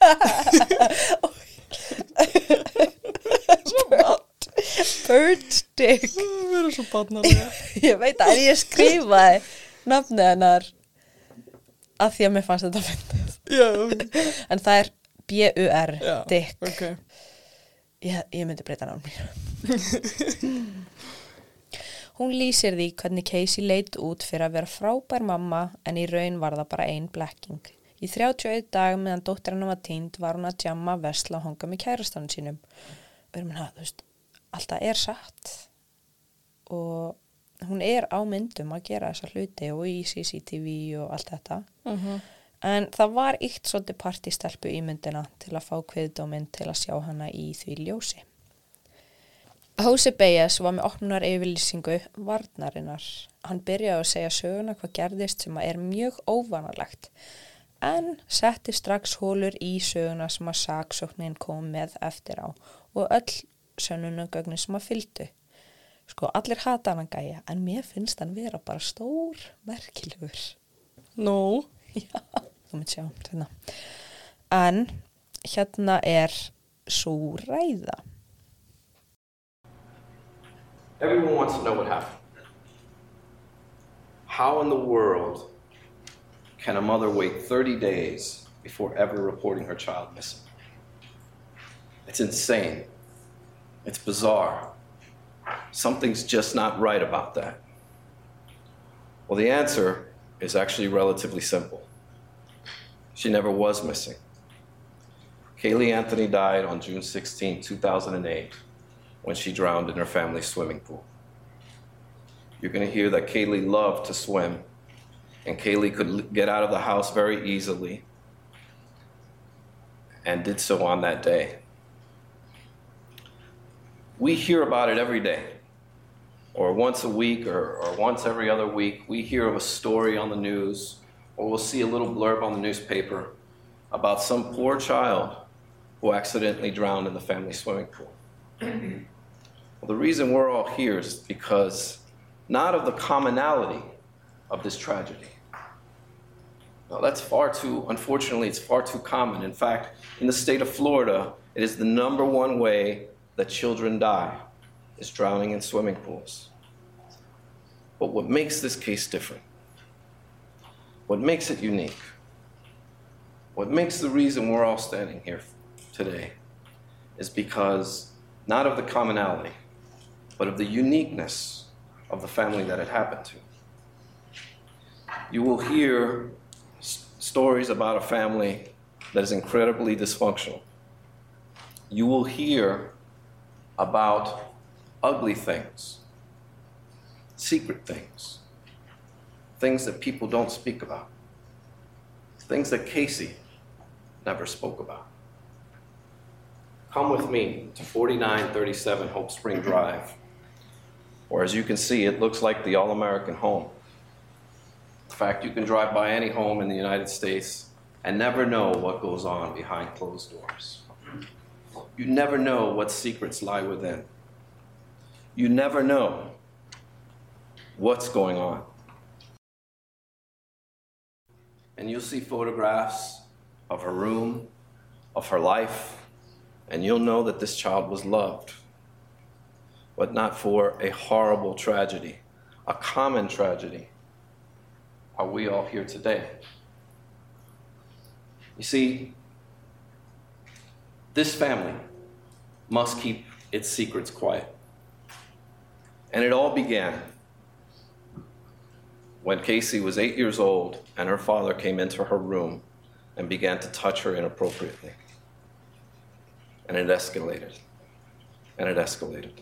Bird-dick? Burdick. Það verður svo barnalega. Ég veit að ég skrifaði nafnið hennar að því að mér fannst þetta fyndið. Já. En það er B-U-R. Dick. Ok. Ég, ég myndi breyta námi. Hún lýsir því hvernig Casey leit út fyrir að vera frábær mamma en í raun var það bara ein blekking. Í 31 dag meðan dóttir hennar var tínd var hún að jamma vesla og honga með kærastanum sínum. Erum hann að, þú veist, alltaf er satt og hún er á myndum að gera þessa hluti og í CCTV og allt þetta. En það var ykt svolítið partistelpu í myndina til að fá kviðdóminn til að sjá hana í því ljósi. Jose Baez var með opnunar yfirlýsingu varnarinnar. Hann byrjaði að segja söguna hvað gerðist sem er mjög óvanalegt en setti strax hólur í söguna sem að saksóknin kom með eftir á og öll sönnunagögnin sem að fylgdu. Sko, allir hata hann að gæja en mér finnst hann vera bara stór merkilegur. Nú, Já, þú mynd sjá hérna. En hérna er svo ræða. Everyone wants to know what happened. How in the world can a mother wait 30 days before ever reporting her child missing? It's insane. It's bizarre. Something's just not right about that. Well, the answer is actually relatively simple. She never was missing. Kaylee Anthony died on June 16, 2008, when she drowned in her family's swimming pool. You're going to hear that Kaylee loved to swim, and Kaylee could get out of the house very easily and did so on that day. We hear about it every day, or once a week, or, or once every other week. We hear of a story on the news, or we'll see a little blurb on the newspaper about some poor child who accidentally drowned in the family swimming pool. Well, the reason we're all here is because not of the commonality of this tragedy. Now, that's far too, unfortunately, it's far too common. In fact, in the state of Florida, it is the number one way that children die is drowning in swimming pools. But what makes this case different, what makes it unique, what makes the reason we're all standing here today is because not of the commonality, but of the uniqueness of the family that it happened to. You will hear s- stories about a family that is incredibly dysfunctional. You will hear about ugly things, secret things, things that people don't speak about, things that Casey never spoke about. Come with me to 4937 Hope Spring Drive, or as you can see, it looks like the All American home. In fact, you can drive by any home in the United States and never know what goes on behind closed doors. You never know what secrets lie within. You never know what's going on. And you'll see photographs of her room, of her life, and you'll know that this child was loved, but not for a horrible tragedy, a common tragedy. Are we all here today? You see, this family must keep its secrets quiet. And it all began when Casey was eight years old and her father came into her room and began to touch her inappropriately. And it escalated. And it escalated.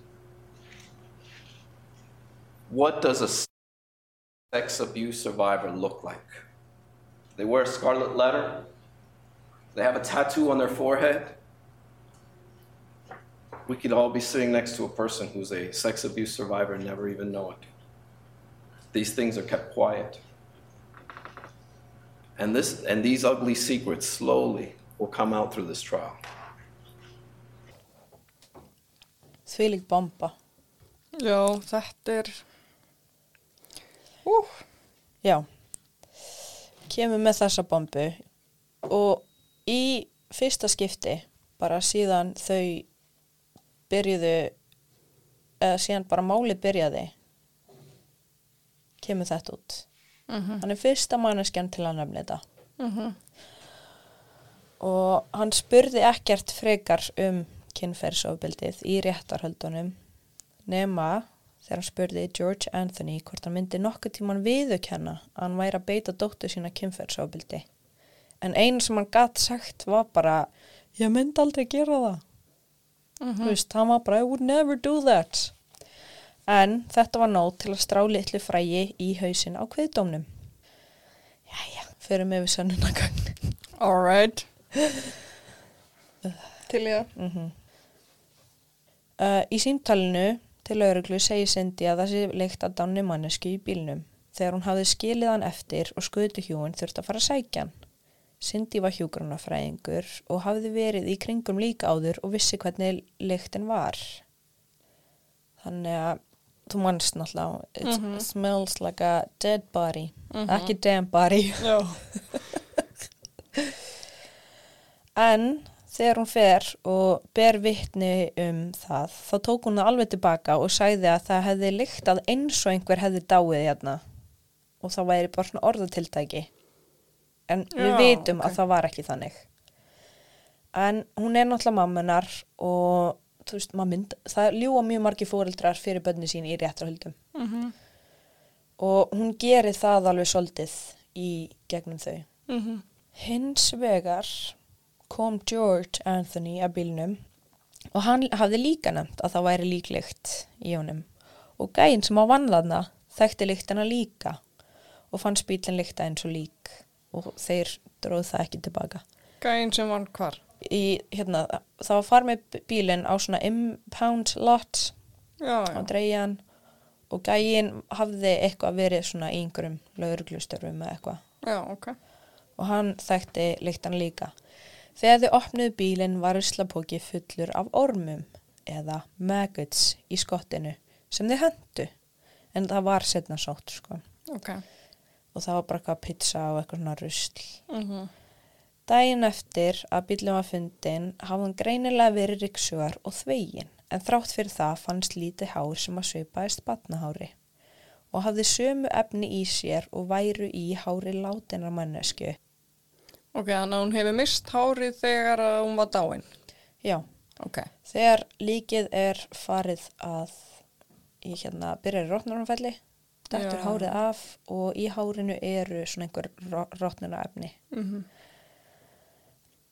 What does a sex abuse survivor look like? They wear a scarlet letter. They have a tattoo on their forehead. We could all be sitting next to a person who's a sex abuse survivor and never even know it. These things are kept quiet. And, this, and these ugly secrets slowly will come out through this trial. Þvílík bomba. já, þetta er... Ú, Já. Kemur með þessa bombu og í fyrsta skipti bara síðan þau byrjuðu eða síðan bara máli byrjaði kemur þetta út. Hann er fyrsta manneskjan til að nefna þetta. Og hann spurði ekkert frekar um kynferðsofbildið í réttarhöldunum nema þegar hann spurði George Anthony hvort hann myndi nokkuð tíman viðukenna að hann væri að beita dóttu sína kynferðsábildi. En einu sem hann gatt sagt var bara, ég myndi aldrei gera það. Þú veist, hann var bara, I would never do that. En þetta var nóg til að strá litlu frægi í hausin á kviðdómnum. Jæja, förum við sönnunagagn. Alright. Til ég. Uh, í símtalinu til lauruglu segir Cindy að það sé leikt að dánni mannesku í bílnum þegar hún hafði skilið hann eftir og skutuhjúin þurfti að fara að sækja hann. Cindy var hjúgrunafræðingur og hafði verið í kringum líka áður og vissi hvernig leiktin var. Þannig að þú mannst náttúrulega, it smells like a dead body, ekki damn body. Já. En þegar hún fer og ber vittni um það, þá tók hún það alveg tilbaka og sagði að það hefði lyktað eins og einhver hefði dáið hérna. Og það væri bara svona orðatiltæki. En við Já, vitum ok. að það var ekki þannig. En hún er náttúrulega mammunar og þú veist, mynd, það ljúa mjög margi fóreldrar fyrir bönni sín í réttrahöldum. Mhm. Og hún gerir það alveg soldið í gegnum þau. Mhm. Hins vegar kom George Anthony að bílnum og hann hafði líka nefnt að það væri líklegt í honum og gæinn sem á vanðaðna þekkti líktina líka og fann spýtlinn líkta eins og lík og þeir dróð það ekki tilbaka. Gæinn sem var hvar? Í, hérna, það var far með bílinn á svona impound lot Já, á já. dreigjan og gæinn hafði eitthvað verið svona í einhverjum lauruglustörfum eða eitthvað Já, ok. og hann þekkti líktan líka. Þegar þau opnuðu bílinn var ruslapóki fullur af ormum eða maggots í skottinu sem þau höndu en það var setna sótt sko Ok. Og það var bara eitthvað pizza og eitthvað svona rusl. Mhm. Dæin eftir að bílinn var fundin hafði hann greinilega verið riksugar og þvegin en þrátt fyrir það fannst lítið hár sem að svipaðist batnahári og hafði sömu efni í sér og væru í hári látinar mannesku. Ok, þannig að hún hefur mist hárið þegar hún var dáin. Já, Ok. Þegar líkið er farið að í hérna byrjar í Já. hárið af og í hárinu eru svona einhver rótnarefni. Mhm.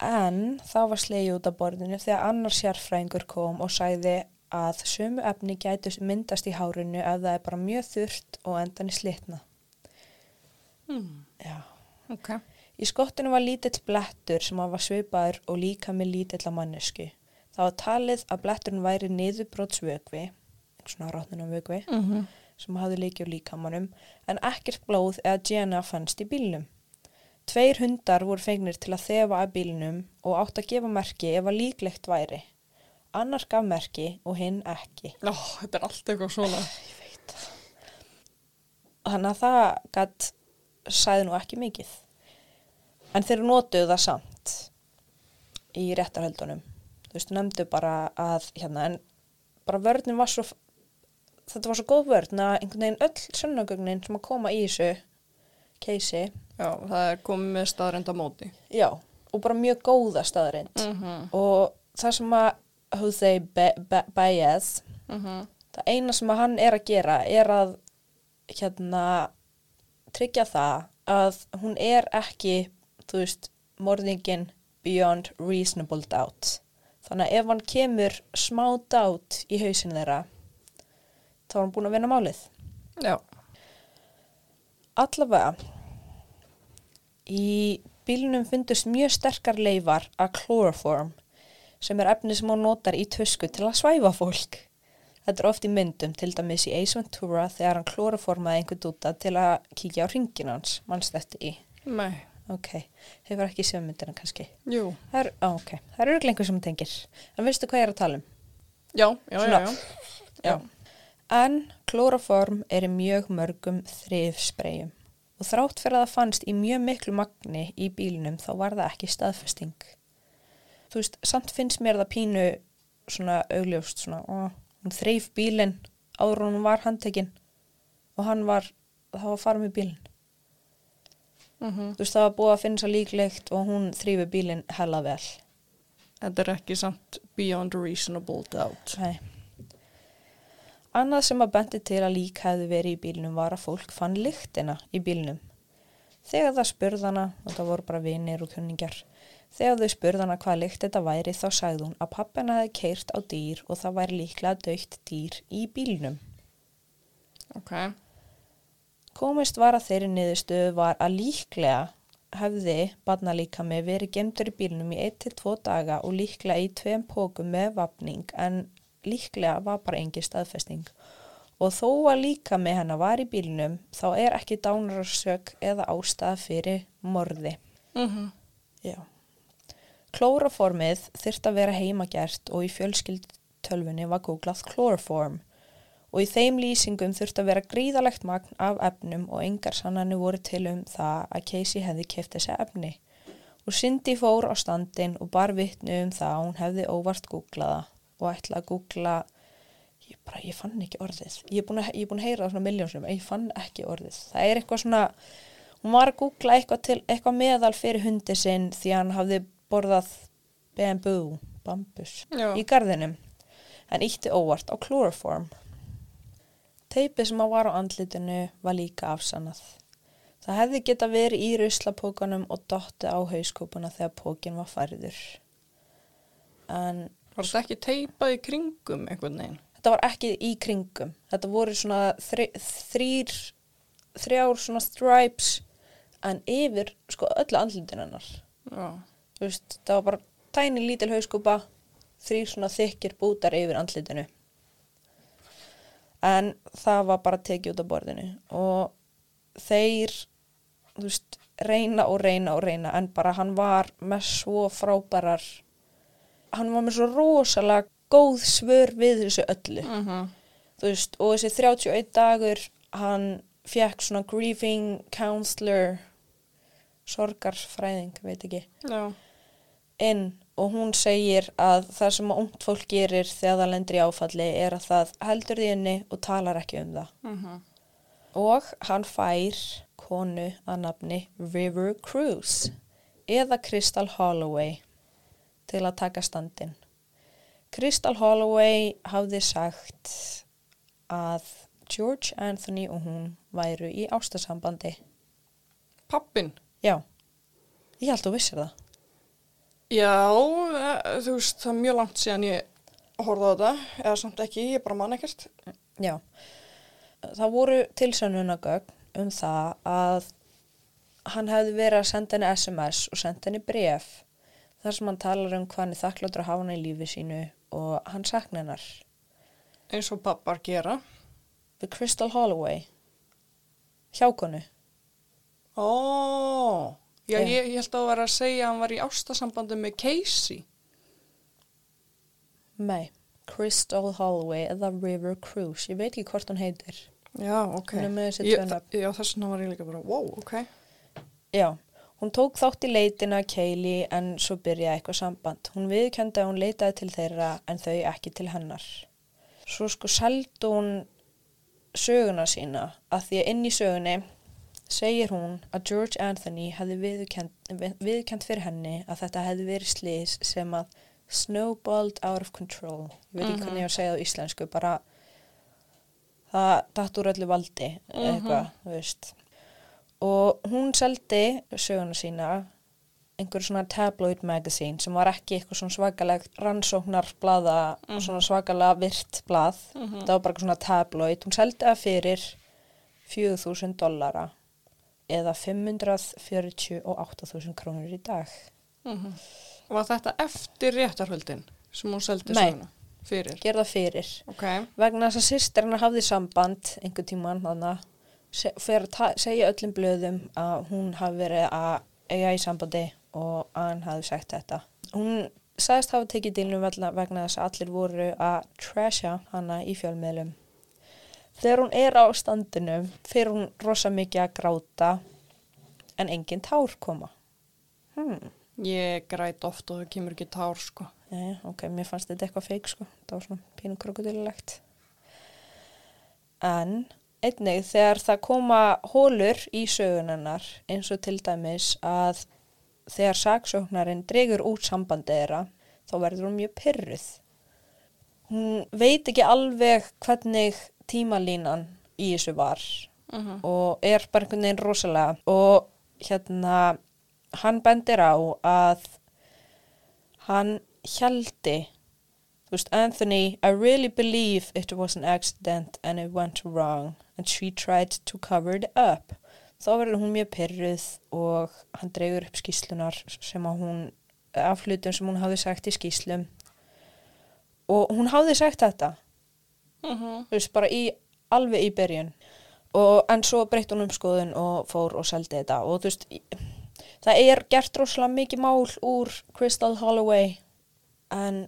En það var slegið út af borðinu þegar annar sérfræðingur kom og sagði að sömu efni gætu myndast í hárinu ef það er bara mjög þurrt og endan í slitna. Mm. Já. Ok. Í skottinu var lítill blettur sem var svipaður og líka með lítill að mannesku. Það var talið að bletturinn væri niðurbrótsvögvi, svona ráttnunum vögvi, Mhm. Sem hafði líki á líkamanum, en ekkert blóð eða DNA fannst í bílnum. Tveir hundar voru fengnir til að þefa að bílnum og átt að gefa merki ef að líklegt væri. Annar gaf merki og hinn ekki. Ó, þetta er allt eitthvað svona. Ég veit það. Þannig að það gætt sæði nú ekki mikið. En þeir notuðu það samt í réttarhöldunum. Þú veist, nefndu bara að hérna, en bara vörnin var svo, þetta var svo góð vörn að einhvern veginn öll sönnagögnin sem að koma í þessu keisi, Já, það er komið með staðrenda móti. já, og bara mjög góða staðreind. Mhm. Og það sem að Jose Be Be Baez, Mhm. það eina sem að hann er að gera er að hérna tryggja það að hún er ekki, þú veist, morðingin beyond reasonable doubt. Þannig að ef hann kemur smá doubt í hausin þeirra, þá er hann búin að vinna málið. Já. Allavega, í bílunum fundust mjög sterkar leifar af chloroform sem er efni sem hún notar í tösku til að svæfa fólk. Þetta er oft í myndum, til dæmis í Ace Ventura þegar hann klóraformaði einhvern dúta til að kíkja á ringin hans, mannst þetta í. Nei. Ok, hefur ekki séð myndina kannski. Jú. Það er, á, ok, það eru lengur sem tengir. En veistu hvað ég er að tala um? Já, já, Svona. já, já. Já. En klóraform er í mjög mörgum þrifspreyjum og þrátt fyrir að það fannst í mjög miklu magni í bílnum þá var það ekki staðfesting. Þú veist, samt finnst mér það pínu svona augljóst svona, ó, hún þreif bílinn áður hún var handtekinn og hann var, það var fara með bílinn. Mhm. Þú veist, það var búið að finna svo líklegt og hún þrýfi bílinn hella vel. Þetta er ekki samt beyond reasonable doubt. Nei. Annað sem að bendi til að lík hefði verið í bílnum var að fólk fann lyktina í bílnum. Þegar það spurðana, og það voru bara vinir og kunningar, þegar þau spurðana hvað lykt þetta væri þá sagði hún að pappina hefði keirt á dýr og það væri líklega dögt dýr í bílnum. Ok. Komist var að þeirri niðurstöðu var að líklega hefði barnalíkami verið gemdur í bílnum í 1-2 daga og líklega í tveim pókum með vapning en líklega var bara engi staðfesting. Og þó að líkami hennar var í bílnum þá er ekki dánarsök eða ástæða fyrir morði. Mm Já. Klóraformið þyrft að vera heimagert og í fjölskyldtölfunni var googlað chloroform og í þeim lýsingum þurft að vera gríðalegt magn af efnum og engar sannanir voru til um það að Casey hefði keft þessi efni. Og Cindy fór á standin og bar vittnu um það að hún hefði óvart googlaða og ætla að googla, ég, bara, ég fann ekki orðið. Ég er búin að, að heyra það svona miljónsum, ég fann ekki orðið. Það er eitthvað svona, hún var að googla eitthvað, til, eitthvað meðal fyrir hundi sinn því hann hafði borðað bamboo, bambus, Já. í garðinum. En ítti óvart á chloroform. Teipið sem að var á andlitinu var líka afsannað. Það hefði geta verið í ruslapókanum og dotti á hauskópuna þegar pókin var færður. En Var þetta ekki teipað í kringum einhvern veginn? þetta var ekki í kringum. Þetta voru svona þri, þrýr, þrjár svona stripes en yfir sko öllu andlitinu hennar. Já. Þú veist, það var bara tæni lítil hauskúpa, þrýr svona þykir bútar yfir andlitinu. En það var bara tekið út af borðinu og þeir, þú veist, reyna og reyna og reyna en bara hann var með svo frábærar, hann var með svo rosalega góð svör við þessu öllu. Mm -hmm. Þú veist, og þessi 31 dagur, hann fekk svona grieving counselor, sorgarfræðing, veit ekki Já. inn og hún segir að það sem ungt fólk gerir þegar það lendir í áfalli er að það heldur því inni og talar ekki um það. Mm Og hann fær konu að nafni River Cruise eða Crystal Holloway til að taka standin. Crystal Holloway hafði sagt að George Anthony og hún væru í ástasambandi. Pappin? Já, ég held þú vissir það. Já, eh, þú veist, það er mjög langt síðan ég horfði á þetta, eða samt ekki, ég bara man ekkert. Já, það voru tilsönunagögn um það að hann hefði verið að senda henni SMS og senda henni bref þar sem hann talar um hvað hann er þakkláttur að hafa hann í lífi sínu og hann sakna hennar Eins og pappar gera. við Crystal Holloway hjákonu Ó, já, Já. ég, ég held að það var að segja að hann var í ástasambandi með Casey. Nei, Crystal Holloway eða River Cruise ég veit ekki hvort hún heitir Já, ok. Ég-. Já, þess vegna var ég líka bara, wow, ok. Já, hún tók þátt í leitina Kaylee en svo byrjaði eitthvað samband. Hún viðkendi að hún leitaði til þeirra en þau ekki til hennar. Svo sko seldi hún söguna sína að því að inn í sögunni segir hún að George Anthony hefði viðkend, fyrir henni að þetta hefði verið slís sem að snowballed out of control. Ég veit ekki hvernig ég á að segja það á íslensku, bara það datt úr öllu valdi, eitthvað, þú veist og hún seldi söguna sína einhver svona tabloid magazine sem var ekki eitthvað svona svakalegt rannsóknarblaða, svona svakalega virt blað, það var bara svona tabloid, hún seldi það fyrir 4000 dollara eða 548.000 krónur í dag. Mm Var þetta eftir réttarhöldin sem hún seldi Nei. söguna? Fyrir? Gerða fyrir. Ok. Vegna þess að sýsterina hafði samband einhver tíman þannig að fyrir að segja öllum blöðum að hún hafi verið að eiga í sambandi og að hann hafi sagt þetta. Hún sagðist hafa tekið dilnum vegna þess að allir voru að trasha hana í fjölmiðlum. Þegar hún er á standinu fyrir hún rosa mikið að gráta en engin tár koma. Hmm. Ég græt oft og það kemur ekki tár, sko. Jæja, ok, mér fannst þetta eitthvað feik sko, það var svona pínu krokodililegt. En einnig þegar það koma hólur í sögunennar eins og til dæmis að þegar saksóknarinn dregur út sambandi þeirra þá verður hún mjög pyrruð. hún veit ekki alveg hvernig tímalínan í þessu var og er bara einhvern veginn rosalega. Og hérna hann bendir á að hann hjaldi Anthony I really believe it was an accident and it went wrong and she tried to cover it up. Þá verður hún mjög pyrruð og hann dregur upp skýslunar sem að hún af hlutum sem hún hafði sagt í skýslum og hún hafði sagt þetta. Þú veist, bara í alveg í byrjun. Og en svo breytti hún um skoðun og fór og seldi þetta. Og þú veist, það er gert rosalega mikið mál úr Crystal Holloway en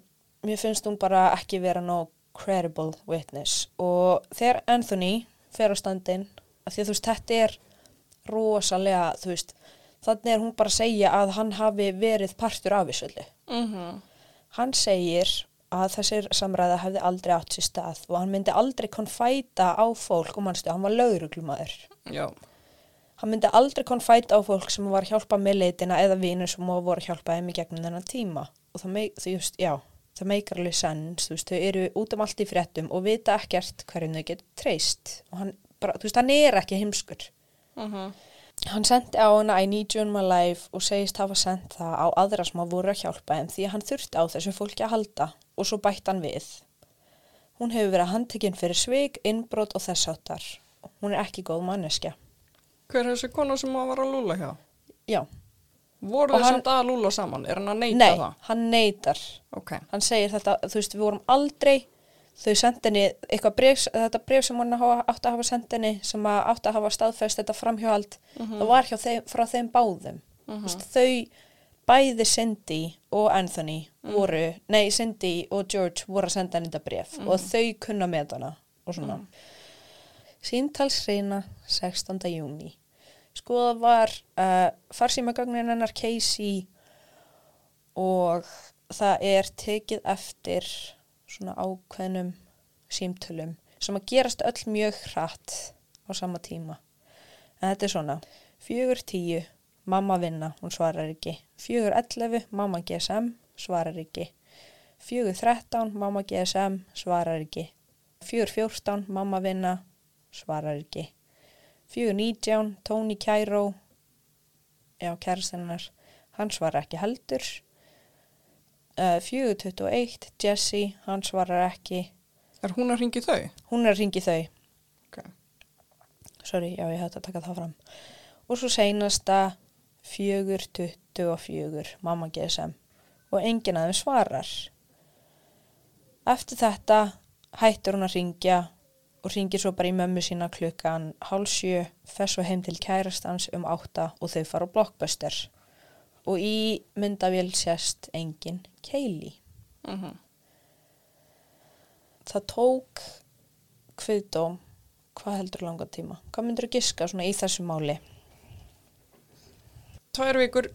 mér finnst hún bara ekki vera nóg credible witness. Og þegar Anthony fer á standin af því að þú veist, þetta er rosalega, þú veist þannig er hún bara að segja að hann hafi verið partur af þessu öllu Mhm. Hann segir að þessir samræða hefði aldrei átt sér stað og hann myndi aldrei konfæta á fólk og mannstu, hann var lauruglumadur. Já. Hann myndi aldrei konfæta á fólk sem var að hjálpa með leitina eða vinur sem voru að hjálpa þeim í gegnum þennan tíma. Og það, meik, þú veist, já, það meikar alveg sens, þú veist, þau eru út um allt í fréttum og vita ekkert hverjum þau getur treyst. Og hann, bara, þú veist, hann er ekki heimskur. Mhm. Hann sendi á hana I need you in my life og segist hafa sendt það á aðra sem að voru að hjálpa þeim því að hann þurfti á þessu fólki að halda og svo bætt hann við. Hún hefur verið handtekinn fyrir svig, innbrot og þess áttar. Hún er ekki góð manneskja. Hver er þessi kona sem að var að lúla hjá? Já, Voru þið samt að lúla saman? Er hann að neita nei, það? hann neytar. Ok. Hann segir þetta, þú veist, við vorum aldrei, þau sendi henni eitthvað bref, þetta bref sem hann átti að hafa sendt henni sem átti að hafa staðfest þetta framhjóhald, það var hjá þeim, frá þeim báðum. Þú veist, þau bæði Cindy og Anthony voru, nei Cindy og George voru að senda henni þetta bref og þau kunna með hana og svona. Sýntalsreina 16. júni. Skoða var uh, farsímagagnin hennar Casey og það er tekið eftir svona ákveðnum símtölum sem að gerast öll mjög hratt á sama tíma. En þetta er svona, fjögur tíu, mamma vinna, hún svarar ekki. Fjögur ellefu, mamma GSM, svarar ekki. Fjögur þrettán, mamma GSM, svarar ekki. Fjögur fjórtán, mamma vinna, svarar ekki. Fjögur nítján, Tony Kæró, já, kærastennar, hann svarar ekki heldur. Uh, og eitt, Jesse, hann svarar ekki. Er hún að ringi þau? Hún er að ringi þau. Ok. Sorry, já, ég hætti að taka það fram. Og svo seinasta fjögur, tuttu og fjögur, mamma GSM. Og enginn að þeim svarar. Eftir þetta hættur hún að ringja og ringir svo bara í mömmu sína klukkan hálf sjö, fer svo heim til kærastans um átta og þau fara á blockbuster. Og í myndavél sést enginn Keili. Mhm. Það tók kviðdóm, hvað heldur langa tíma? Hvað myndur þú giska svona í þessu máli? Tvær vikur.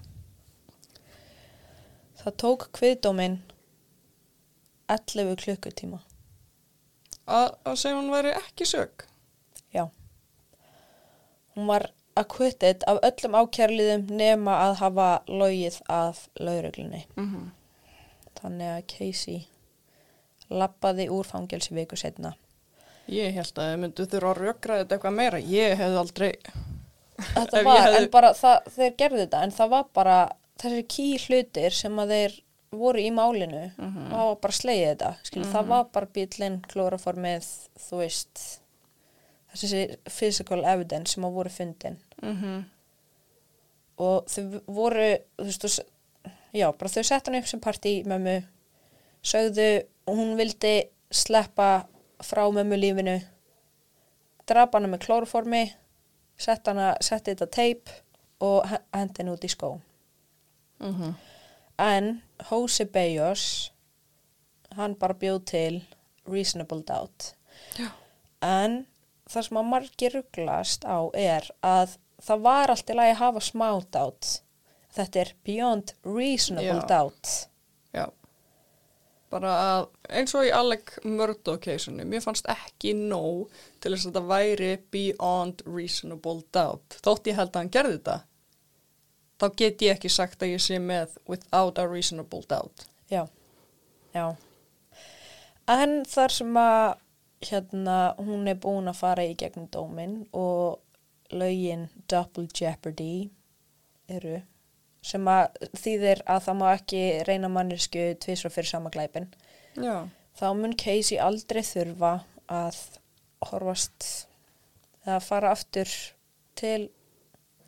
Það tók kviðdóminn 11 klukkutíma. Að, að segja hún væri ekki sög. Já. Hún var acquitted af öllum ákjærliðum nema að hafa logið af lauruglunni. Mhm. Þannig að Casey lappaði úr fangelsi viku setna. Ég held að þið myndu þurfa að rökra þetta eitthvað meira. Ég hefði aldrei... Þetta var, hefði- en bara það, þeir gerðu þetta, en það var bara þessi ký hlutir sem að þeir voru í málinu og það var bara slegið þetta, skil, það var bara bílinn, klóraformið, þú veist, þessi physical evidence sem að voru fundin Mhm. og þau voru, þú veist, þú, já, bara þau sett hann upp sem partí mömmu, sögðu hún vildi sleppa frá mömmu lífinu, drapa hana með klóraformi, sett hana, setti þetta teip og he- hendi henni út í skó. Mhm. En Jose Bejos, hann bara bjóð til reasonable doubt. Já. En það sem að margir rugglast á er að það var allt í lagi að hafa smá doubt. Þetta er beyond reasonable Já. doubt. Já. Bara að eins og í Alec Murdoch keisinu, mér fannst ekki nóg til þess að þetta væri beyond reasonable doubt. Þótt ég held að hann gerði þetta, þá get ég ekki sagt að ég sé með without a reasonable doubt. Já, já. En þar sem að hérna, hún er búin að fara í gegnum dómin og lögin Double Jeopardy eru sem að þýðir að það má ekki reyna mannesku tvisra fyrir sama glæpin. Já. Þá mun Casey aldrei þurfa að horfast eða fara aftur til,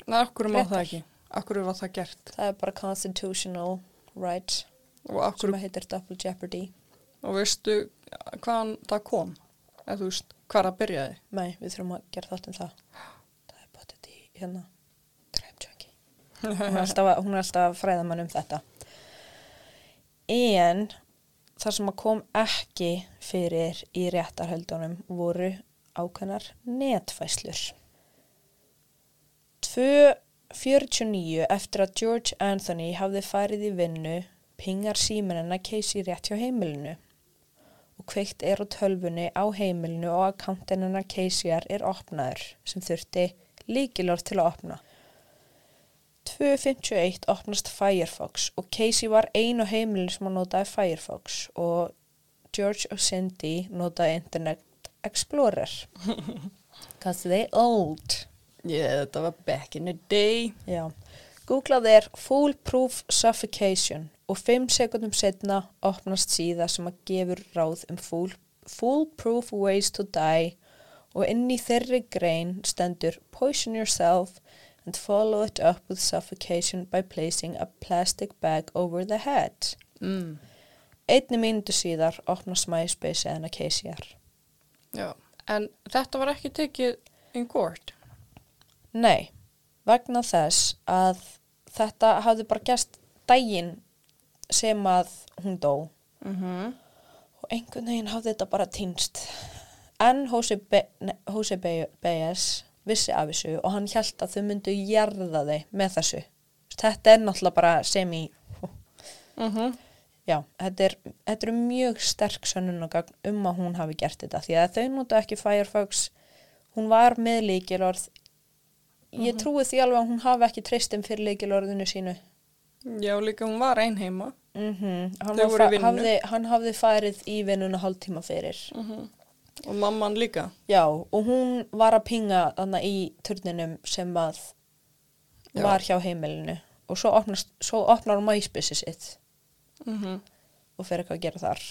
Nei, akkur má það ekki. Akkur var það gert. það er bara constitutional rights Og akkur, sem heitir Double Jeopardy. og veistu hvaðan það kom? Eða þú veist, hvað það byrjaði? Nei, við þurfum að gera þátt um það. Það er bótið í hérna Crime Junkie. Hún er alltaf, hún er alltaf að fræða mann um þetta. En það sem kom ekki fyrir í réttarhöldunum voru ákveðnar netfæslur. 2.49 eftir að George Anthony hafði farið í vinnu pingar síminina Casey rétt hjá heimilinu og kveikt er á tölvunni á heimilinu og akkántinina Caseyar er opnaður sem þurfti líkilorð til að opna. 2.51 opnast Firefox og Casey var ein á heimilinu sem að notaði Firefox og George og Cindy notaði Internet Explorer. Cause they old. Yeah, þetta var back in the day. Já. Googlað er Foolproof Suffocation og 5 sekundum setna opnast síða sem að gefur ráð um fool, Foolproof Ways to Die og inn í þeirri grein stendur Poison yourself and follow it up with suffocation by placing a plastic bag over the head. Mm. Einni mínútu síðar opnast MySpace eða Caseyar. Já. En þetta var ekki tekið in court. Nei, vegna þess að þetta hafði bara gæst daginn sem að hún dó Mm -hmm. og einhvern veginn hafði þetta bara týnst. En Jose, Be Baez vissi af þessu og hann held að þau myndu jarða þau með þessu. Þetta er náttúrulega bara semi, Mm -hmm. já, þetta er, þetta er mjög sterk sönnunagagn um að hún hafi gert þetta því að þau nota ekki Firefox, hún var með líkilorð. Ég trúi því alveg að hún hafi ekki treystum fyrir líkilorðinu sínu. Já, líka hún var ein heima. Mm hann, fa- vinnu. hafði, hann hafði farið í vinnuna hálftíma fyrir. Mm Og mamman líka. Já, og hún var að pinga þannig í turninum sem að Já. var hjá heimilinu og svo, opnast, svo opnar hún MySpace sitt Mm og fyrir eitthvað að gera þar.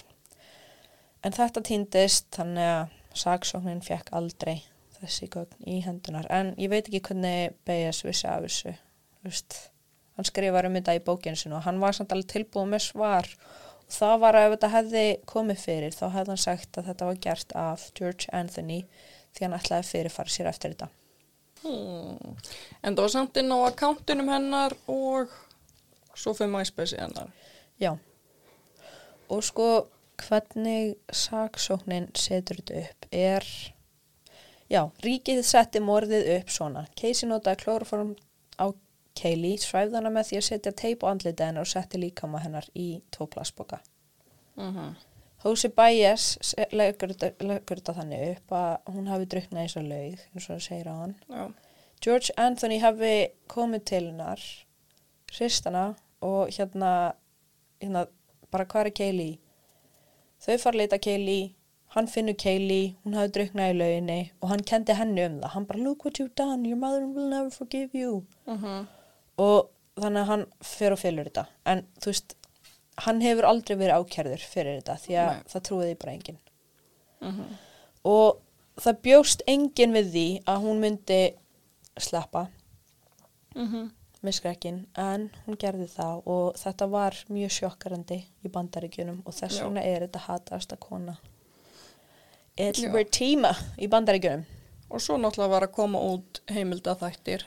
En þetta týndist þannig að saksóknin fekk aldrei þessi gögn í hendunar. En ég veit ekki hvernig B.S. vissi af þessu. Þú Veist, hann skrifar um þetta í bókinu sinu og hann var samt alveg tilbúið með svar. Og það var að ef þetta hefði komið fyrir þá hefði hann sagt að þetta var gert af George Anthony því hann ætlaði að fyrirfara sér eftir þetta. Hmm. En það var samt inn á akkántinum hennar og svo fyrir MySpace hennar. Já. Og sko hvernig saksóknin setur þetta upp er, já, ríkið setti morðið upp svona. Casey notaði klóraform á Kaylee, svæfði hana með því að setja teip á andlita hennar og setti líkama hennar í tvo plastboka. Mm -hmm. Hósi se- leggur þetta þannig upp að hún hafi druknað eins og laug, eins og það segir á hann. Já. George Anthony hafi komið til hennar hristana og hérna, hérna bara hvað er Kaylee þau fara að leita Kaylee hann finnur Kaylee, hún hafi druknað í lauginni og hann kendi henni um það. Hann bara look what you've done, your mother will never forgive you. Mm og þannig að hann fer og fylgur þetta. En þú veist, hann hefur aldrei verið ákjærður fyrir þetta því að Nei. það trúiði bara enginn. Mhm. og það bjóst enginn við því að hún myndi sleppa Mhm. með skrekkin en hún gerði það og þetta var mjög sjokkarandi í bandaríkjunum og þess vegna er þetta hatasta kona Edward. Tíma í bandaríkjunum Og svo náttúrulega var að koma út heimilda þættir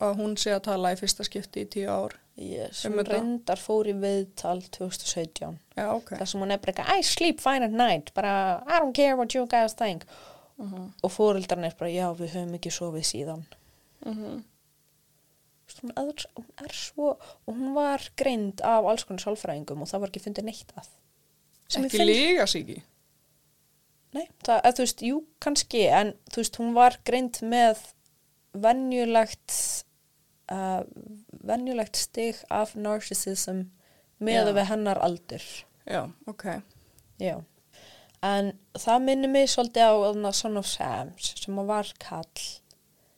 að hún sé að tala í fyrsta skipti í tíu ár. yes, Um hún þetta? reyndar fór í viðtal 2017 Já, ok. þar sem hún bara eitthvað, I sleep fine at night bara, I don't care what you guys think Mhm. og fóreldarinn er bara, já við höfum ekki sofið síðan. Þú veist, hún er, hún er svo og hún var greind af alls konar sálfræðingum og það var ekki fundið neitt að Sem Ekki líga síki. Nei, það, að, þú veist, jú, kannski, en þú veist, hún var greind með venjulegt, uh, venjulegt stig af narcissism með Já. við hennar aldur. Já, ok. Já. En það minnir mig svolítið á þarna Son of Sams sem að var kall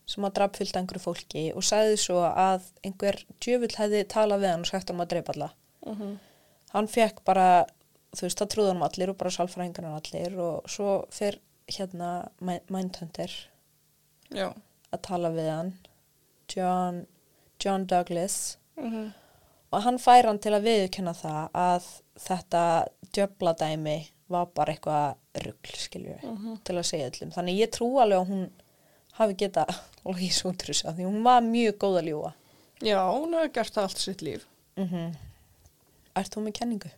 sem að draf fyllt einhverju fólki og sagði svo að einhver djöfull hefði talað við hann og sagt hann að dreipa alla. Hann fekk bara, þú veist, það trúði hann allir og bara sálfræðingar hann allir og svo fer hérna Mi- Mindhunter Já. að tala við hann, John, John Douglas og hann fær hann til að viðurkenna það að þetta djöfladæmi var bara eitthvað rugl, skiljum við, til að segja öllum. Þannig ég trú alveg að hún hafi geta logið svo út úr þessu, af því hún var mjög góð að ljúa. Já, hún hefur gert allt sitt líf. Mm Ert þú með kenningu?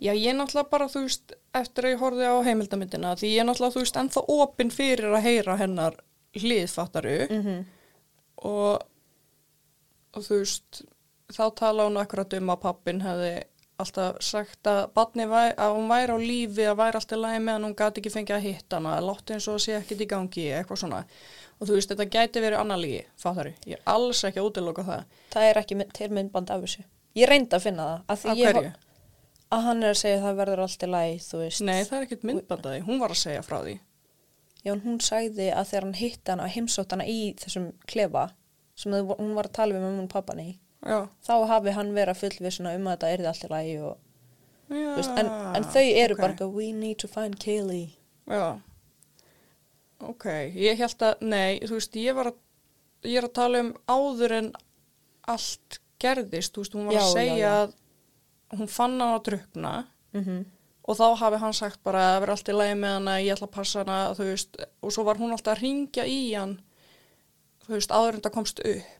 Já, ég er náttúrulega bara, þú veist, eftir að ég horfði á heimildamindina, því ég er náttúrulega, þú veist, ennþá opinn fyrir að heyra hennar hliðfattaru -hmm. og, og þú veist, þá tala hún akkurat um að pappin hefði alltaf sagt að badni að hún væri á lífi að væri alltaf lægi meðan hún gati ekki fengið að hitta hana, látti eins og að sé ekkit í gangi, eitthvað svona. Og þú veist, þetta gæti verið annar lígi, fattari. Ég er alls ekki að útiloka það. Það er ekki til myndband af þessu. Ég reyndi að finna það. Af Af ég- hverju? Að hann er að segja að það verður allt í lagi, þú veist. Nei, það er ekkit myndbandaði. Hún var að segja frá því. Já, hún sagði að þegar hann hitt hana, heimsótt hana í þessum klefa sem þau- hún var að tala við með hún pappan í, Já. þá hafi hann verið að fullvissuna um að þetta erði allt í lagi og, Já, þú veist, en, en þau eru Ah, ok. bara eitthvað, we need to find Kaylee. Já. Ok, ég held að, nei, þú veist, ég var að, ég er að tala um áður en allt gerðist, þú veist, hún var Já, að já, segja já. að hún fann hann að drukna Mm og þá hafi hann sagt bara að vera allt í lagi með hana, ég ætla að passa hana, þú veist, og svo var hún alltaf að ringja í hann, þú veist, áður en það komst upp.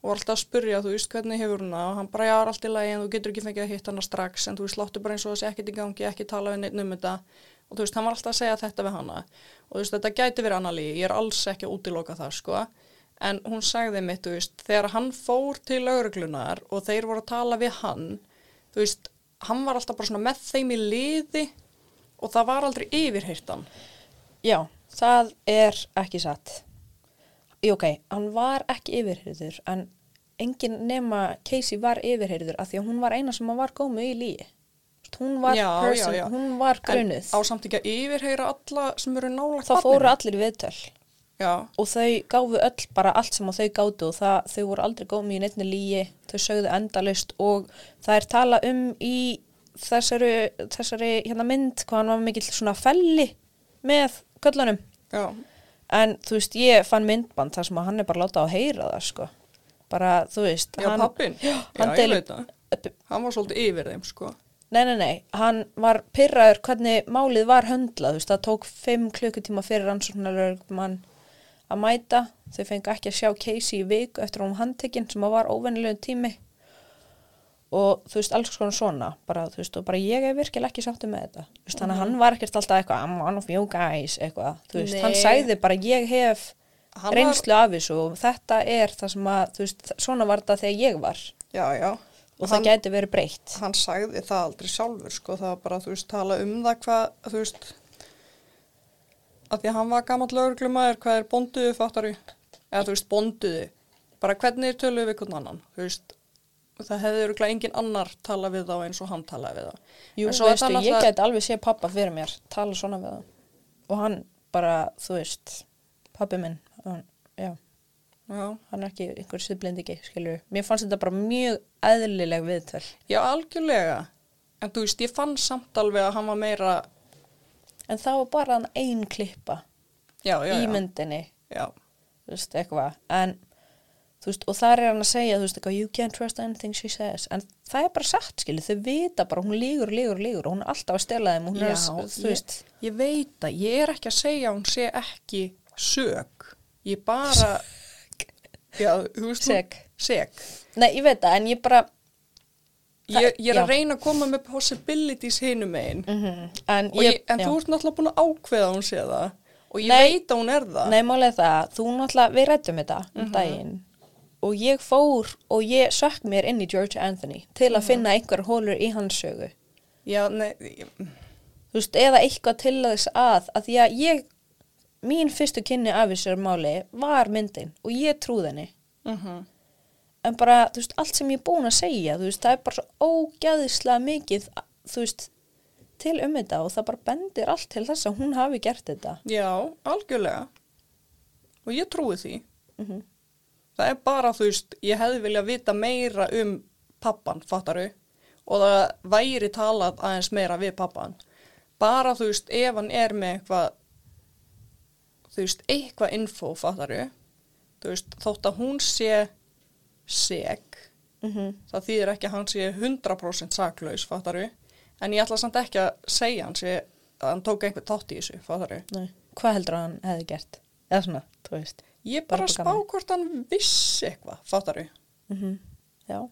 Og var alltaf að spurja, þú veist, hvernig hefur hún það og hann bara, já, er allt í lagi en þú getur ekki fengið að hitta hana strax en þú veist, láttu bara eins og þessi ekkert í gangi, ekki tala við neitt um þetta. Og þú veist, hann var alltaf að segja þetta við hana. Og þú veist, þetta gæti verið annað lígi, ég er alls ekki að útiloka það, sko. En hún sagði mitt, þú veist, þegar hann fór til lauruglunar og þeir voru að tala við hann, þú veist, hann var alltaf bara svona með þeim í liði og það var aldrei yfirheyrt hann. Já, það er ekki satt. Jú, ok, hann var ekki yfirheyrður, en engin nema Casey var yfirheyrður af því að hún var eina sem var góð með í líi. Hún var, var grunuð. Á samt ekki að yfirheyra alla sem eru nála Þá fóru allir viðtöl Já, og þau gáfu öll bara allt sem þau gátu og það, þau voru aldrei góð með í neittni líi, þau sögðu endalist og það er tala um í þessari, þessari hérna mynd hvað hann var mikill svona felli með köllunum. já, En þú veist, ég fann myndband þar sem hann er bara látað að heyra það, sko. Bara, þú veist, já, hann... pappin. Já, Já, hann veit það. Hann var svolítið yfir þeim, sko. Nei, nei, nei, hann var pyrraður hvernig málið var höndlað, þú veist, það tók fimm klukkutíma fyrir rannsóknarlögmann að mæta. Þau fengi ekki að sjá Casey í viku eftir hún var handtekinn sem var óvennilegum tími. Og þú veist, alls konar svona, bara, þú veist, og bara ég er virkilega ekki sáttu með þetta. Þú veist, þannig að hann var ekkert alltaf eitthvað, I'm one of you guys, eitthvað. Þú veist, hann Nei. sagði bara, ég hef Hann reynslu af þessu og þetta er það sem að, þú veist, svona var þetta þegar ég var. Já, já. Og það gæti verið breytt. Hann sagði það aldrei sjálfur, sko. Það var bara, þú veist, tala um það hvað, þú veist, að því að hann var gammal lögreglumæður, hvað er bonduðu, fattaru? Eða, þú veist, bonduðu. Bara hvernig töluðu við hvern annan, þú veist. Það hefði örgulega engin annar tala við þá eins og hann talaði við þá. Jú, veistu, það ég náttúrulega- gæti alveg sé pappa fyrir mér, tala svona við hann. Og hann bara, þú veist, pappi minn, hann, já, Já. hann er ekki einhver sviðblindiki, skilju. Mér fannst þetta bara mjög eðlileg viðtöl. Já, algjörlega. En þú veist, ég fann samt alveg að hann var meira, En það var bara hann ein klippa já, já, í já. myndinni, Já, þú veist, eitthvað. En, þú veist, og þar er hann að segja, þú veist, eitthvað, you can't trust anything she says. En það er bara satt, skilju, þau vita bara, hún lígur, lígur, lígur og hún er alltaf að stela þeim hún er að, þú veist, ég, ég veit að ég er ekki að segja að hún sé ekki sög. Ég bara, já, þú veist, Sek. Sek. nei, ég veit það, en ég bara, Ég, ég er já. að reyna að koma með possibilities hinum megin. mm en, Og ég, en þú ert náttúrulega búin að ákveða að hún sé það. Og ég Nei. veit að hún er það. Nei, málega það, þú náttúrulega, við rættum þetta um daginn og ég fór og ég sökk mér inn í George Anthony til að finna einhver hólur í hans sögu. Já, nei, ég, Þú veist, eða eitthvað til þess að, að því að ég, mín fyrstu kynni af þessar máli var myndin og ég trúð henni. uh En bara, þú veist, allt sem ég er búin að segja, þú veist, það er bara svo ógæðislega mikið, þú veist, til um þetta og það bara bendir allt til þess að hún hafi gert þetta. Já, algjörlega. Og ég trúi því. Mm Það er bara, þú veist, ég hefði viljað vita meira um pappan, fattaru, og það væri talað aðeins meira við pappan. Bara, þú veist, ef hann er með eitthvað, þú veist, eitthvað info, fattaru, þú veist, þótt að hún sé seg, -hmm. það þýðir ekki að hann sé 100% saklaus, fattaru, en ég ætla samt ekki að segja hann sé að hann tók einhvern þátt í þessu, fattaru. Nei. Hvað heldur að hann hefði gert? Eða svona, þú veist. Ég Bara spá hvort hann vissi eitthvað, fattaru. Mm Já.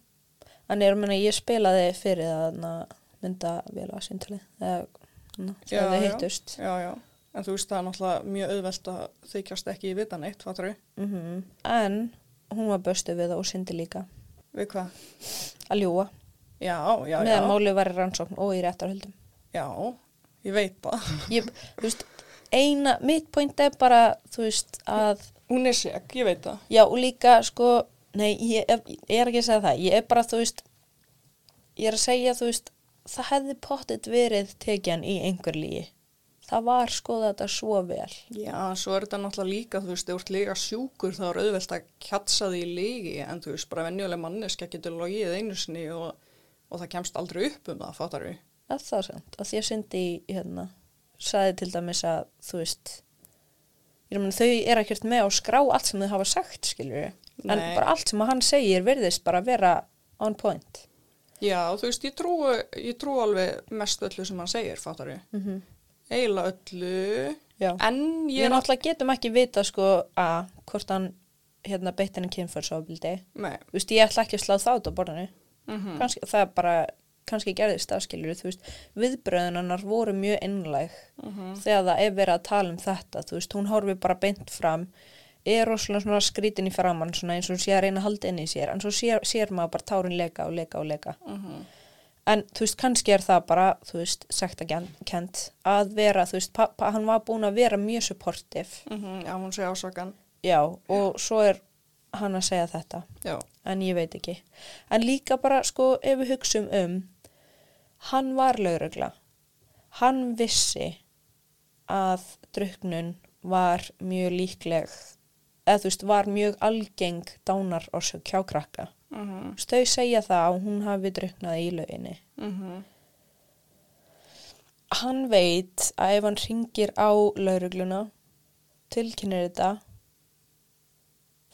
Þannig er, meina, ég spilaði fyrir það að mynda vel að síntalið. Þegar við já. hittust. Já, já. En þú veist það er náttúrulega mjög auðvelt að þykjast ekki í vita neitt, fattur við? Mm En hún var böstu við það og syndi líka. Við hvað? Að ljúa. Já, já, Meðan já. málið var í rannsókn og í réttarhöldum. Já, ég veit það. Ég, þú veist, eina, mitt point er bara, þú veist, að Hún er seg, ég veit það. Já, og líka, sko, nei, ég, ég er ekki að segja það. Ég er bara, þú veist, ég er að segja, þú veist, það hefði pottet verið tekjan í einhver lígi. Það var skoða þetta svo vel. Já, svo er þetta náttúrulega líka, þú veist, þú ert líka sjúkur þá er auðvelt að kjatsa því lígi en þú veist, bara venjuleg manneska getur logið einu sinni og, og það kemst aldrei upp um það, fattar við? Það er það samt, að því að syndi, hérna, sagði til dæmis að, þú veist, ég meina, þau er ekkert með á skrá allt sem þau hafa sagt, skilur við. En bara allt sem að hann segir virðist bara vera on point. Já, þú veist, ég trú, ég trú alveg mest öllu sem hann segir, fattar við? Mm -hmm. Eiginlega öllu, Já. en Við ég er náttúrulega... getum ekki vita, sko, að hvort hann, hérna, beitt henni kynförsofbildi. Nei, Þú veist, ég ætla ekki að slá út á borðinu. mm Kannski, það er bara, kannski gerðist afskilur, þú veist, viðbröðunar voru mjög innlæg Mhm. þegar það er verið að tala um þetta, þú veist, hún horfi bara beint fram, er rosalega svona skrítin í framann, svona eins og sé að reyna að halda inn í sér, en svo sér, sér maður bara tárin leka og leka og leka. Mhm. En þú veist, kannski er það bara, þú veist, sagt að kent að vera, þú veist, pappa, hann var búin að vera mjög supportive, Mhm, já, hún segi ásakan. já, og svo er hann að segja þetta. Já, en ég veit ekki. En líka bara, sko, ef við hugsum um, hann var laurugla. Hann vissi að druknun var mjög líkleg, eða þú veist, var mjög algeng dánar orsök hjá Þú veist, Þau segja það að hún hafi druknað í lauginni. mhm, Hann veit að ef hann ringir á laurugluna, tilkynir þetta,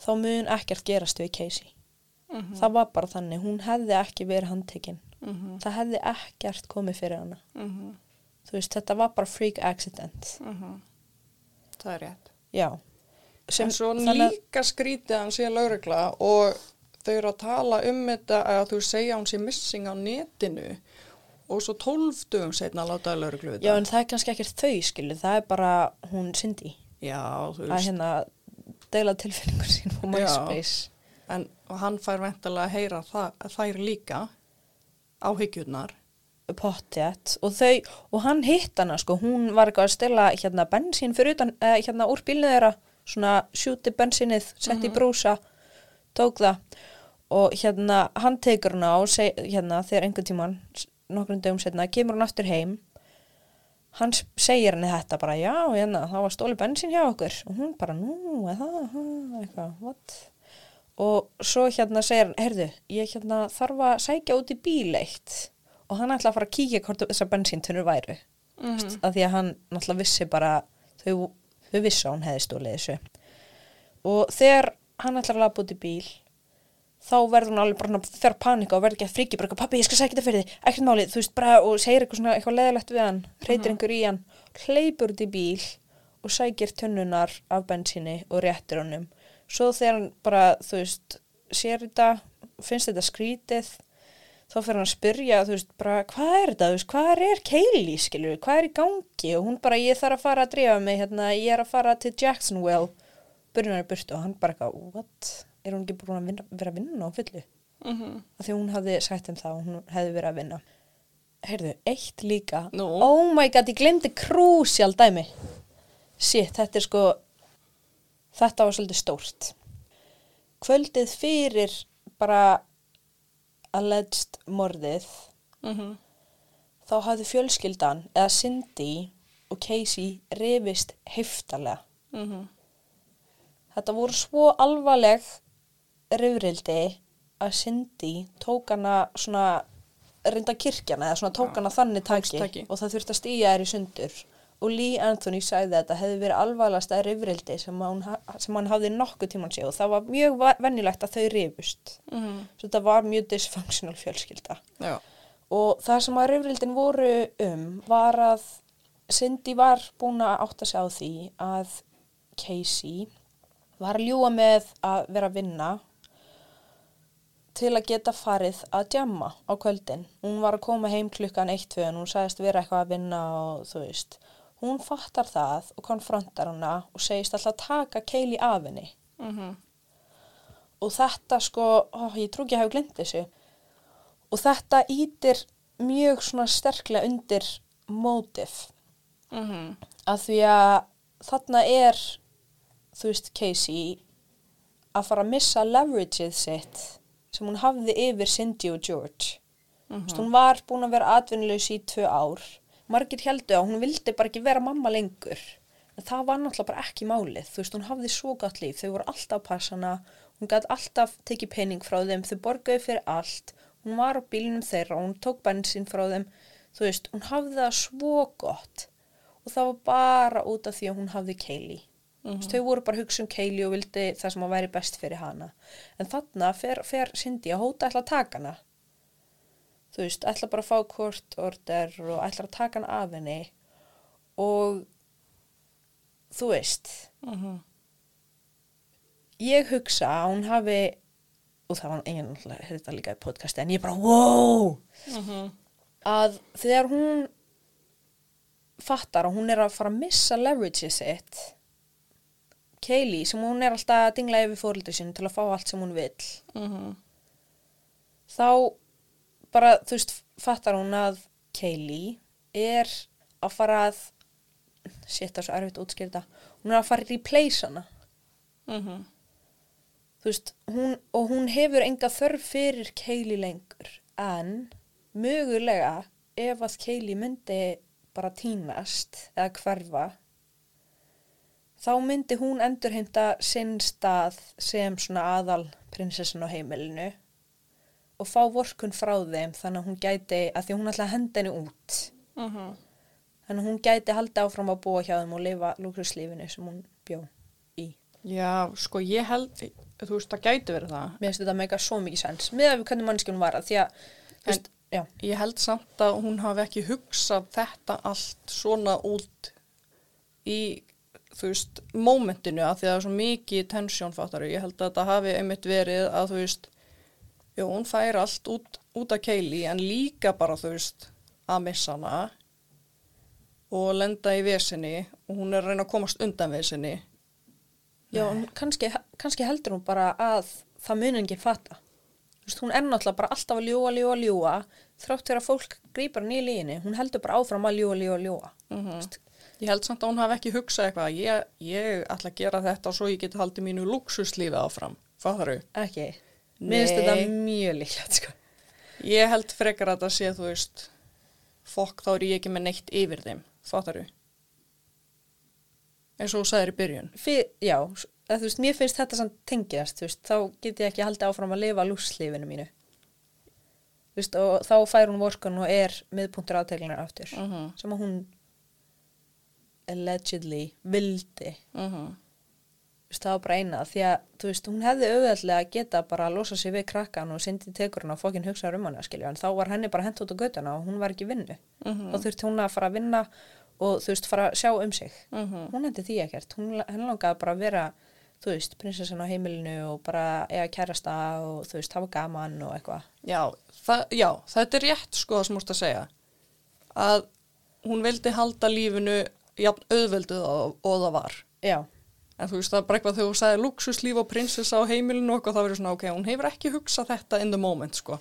þá mun ekkert gerast við Casey. mhm, Það var bara þannig, hún hefði ekki verið handtekinn. mhm, Það hefði ekkert komið fyrir hana. mhm, Þú veist, þetta var bara freak accident. mhm. Það er rétt. Já. Sem, en svo að- líka skrítið að hann sé laurugla og þau eru að tala um þetta að þú segja að hún sé missing á netinu og svo tólf dögum setna að láta lauruglu við Já, en það er kannski ekkert þau, skilu. Það er bara hún Cindy. Já, Að hérna deila tilfinningur sín á MySpace. En hann fær ventilega að heyra það, þær líka áhyggjurnar. Pottjætt. Og þau, og hann hitt hana, sko. Hún var eitthvað að stela hérna bensín fyrir utan, eh, hérna úr bílnu þeirra. Svona sjúti bensínið, sett í brúsa, tók það. Og hérna, hann tekur hana og seg, hérna, þegar einhvern tíman, nokkrum dögum setna, kemur hann aftur heim. Hann segir henni þetta bara, já, hérna, það var stóli bensín hjá okkur. Og hún bara, nú, ha, eitthvað, what? Og svo hérna segir hann, heyrðu, ég hérna þarf að sækja út í bíl eitt. Og hann ætla að fara að kíkja hvort þessar bensíntunur væru. Mm -hmm. Af því að hann náttúrulega vissi bara, þau, þau vissi að hún hefði stólið þessu. Og þegar hann ætlar að lafa út í bíl, þá verður hún alveg bara fyrir panika og verður ekki að friki, bara, pappi, ég skal sækja þetta fyrir þig, ekkert málið, þú veist, bara, og segir eitthvað svona, eitthvað leðilegt við hann, hreytir einhver í hann, hleypur út í bíl og sækir tunnunar af bensíni og réttir honum. Svo þegar hann bara, þú veist, sér þetta, finnst þetta skrítið, þá fyrir hann að spyrja, þú veist, bara, hvað er þetta, þú veist, hvað er Kaylee, skilur, hvað er í gangi? Og hún bara, ég þarf að fara að drífa mig, hérna, ég er að fara til Jacksonville, byrjunar í burtu og hann bara eitthvað, what? Er hún ekki búin að vinna, vera að vinna á fullu? Mm -hmm. Af því hún hafði sagt um það og hún hefði verið að vinna. Heyrðu, eitt líka. Nú? Oh my god, ég glemdi krúsjál dæmi. Shit, þetta er sko, þetta var svolítið stórt. Kvöldið fyrir bara alleged morðið, Mm -hmm. þá hafði fjölskyldan eða Cindy og Casey rifist heftalega. Mhm. Þetta voru svo alvarleg rifrildi að Cindy tók hana svona reynda kirkjana eða svona tók hana þannig taki, Fólkstaki. og það þurfti að stýja þær í sundur og Lee Anthony sagði að þetta hefði verið sem, að hún, ha- sem hann hafði nokkuð tímann séð og það var mjög venjulegt að þau rifust Mhm. svo þetta var mjög dysfunctional fjölskylda Já. og það sem að rifrildin voru um var að Cindy var búin að átta sig á því að Casey var ljúa með að vera að vinna til að geta farið að djamma á kvöldin. Hún var að koma heim klukkan 1-2 en hún sagðist vera eitthvað að vinna og þú veist. Hún fattar það og konfrontar hana og segist alltaf taka Kaylee af henni. Mhm. Og þetta sko, ó, ég trú ekki að hafa glemt þessu. Og þetta ítir mjög svona sterklega undir mótif. Mhm. Að því að þarna er, þú veist, Casey að fara að missa leverageið sitt sem hún hafði yfir Cindy og George. Mm -hmm. Hún var búin að vera atvinnulegs í tvö ár. Margir heldur að hún vildi bara ekki vera mamma lengur. En það var náttúrulega bara ekki málið. Þú veist, hún hafði svo gott líf. Þau voru alltaf að passa hana. Hún gæti alltaf tekið pening frá þeim. Þau borgaði fyrir allt. Hún var á bílinum þeirra hún tók bensin frá þeim. Þú veist, hún hafði það svo gott. Og það var bara út af því að hún hafði Kaylee. Mm -hmm. Þau voru bara að hugsa um Kaylee og vildi það sem að væri best fyrir hana. En þarna fer, fer Cindy að hóta ætla að taka hana. Þú veist, ætla bara að fá court order og ætla að taka hana af henni. Og þú veist, Mhm. ég hugsa að hún hafi, og það var heyrði þetta líka í podcasti, en ég bara, wow! Mhm. Að þegar hún fattar að hún er að fara að missa leverageið sitt, Kaylee, sem hún er alltaf að dingla yfir fóröldu sinu til að fá allt sem hún vill, Mhm. þá bara, þú veist, fattar hún að Kaylee er að fara að, er svo erfitt að útskýrta, hún er að fara að replace hana. Mhm. þú veist, hún, og hún hefur enga þörf fyrir Kaylee lengur en mögulega ef að Kaylee myndi bara týnast eða hverfa þá myndi hún endurheimta sinn stað sem svona aðal prinsessin á heimilinu og fá vorkun frá þeim þannig að hún gæti, að því hún ætla að henda henni út Mhm. þannig að hún gæti halda áfram að búa hjá þeim og lifa lúkruslífinu sem hún bjó í Já, sko ég held, þú veist, það gæti verið það. Mér finnst þetta mega svo mikið sens með að við hvernig mannskjum var að því að þú veist, já, Ég held samt að hún hafi ekki hugsað þetta allt svona út í, þú veist, mómentinu að því að það er svo mikið tensjónfattaru. Ég held að þetta hafi einmitt verið að, þú veist, jú, hún fær allt út, út af keili en líka bara, þú veist, að missa hana og lenda í vesinni og hún er að reyna að komast undan vesinni. já kannski, kannski heldur hún bara að það mun enginn fatta þú veist, hún er náttúrulega bara alltaf að ljúa, ljúa, ljúa þrátt fyrir að fólk grýpar nýja líginni hún heldur bara áfram að ljúa, ljúa, ljúa. Þú veist, Ég held samt að hún hafi ekki hugsað eitthvað, ég, ég ætla að gera þetta svo ég geti haldið mínu luxuslífi áfram. Fattar þau? ekki, mér finnst þetta mjög líklegt sko. Ég held frekar að það sé, þú veist, fokk þá er ég ekki með neitt yfir þeim, fattar þú? Eins og þú sagðir í byrjun. Fyr, já, að, þú veist, mér finnst þetta samt tengjast, þú veist, þá get ég ekki haldið áfram að lifa lúslífinu mínu þú veist, og þá fær hún vorkun og er miðpunktur aðteglunar aftur Mhm. sem að hún allegedly vildi. Þú veist, það var bara eina því að þú veist, hún hefði auðvitað að geta bara að losa sig við krakkan og syndi tekur hann og fokkin hugsa um skilju en þá var henni bara hent út á göttuna og hún var ekki vinnu Mhm. þá þurfti hún að fara að vinna og þú veist fara að sjá um sig Mhm. hún hendi því ekkert, hún henni langaði bara að vera þú veist, prinsessan á heimilinu og bara eiga kærasta og þú veist, hafa gaman og eitthvað Já, já, þetta er rétt sko það sem múst að segja. Að hún vildi halda lífinu jafn auðvelduð og, og það var. já, En þú veist, það er bara eitthvað þegar þú sagði luxuslíf og prinsessa á heimilinu og það verður svona, ok, hún hefur ekki hugsað þetta in the moment, sko.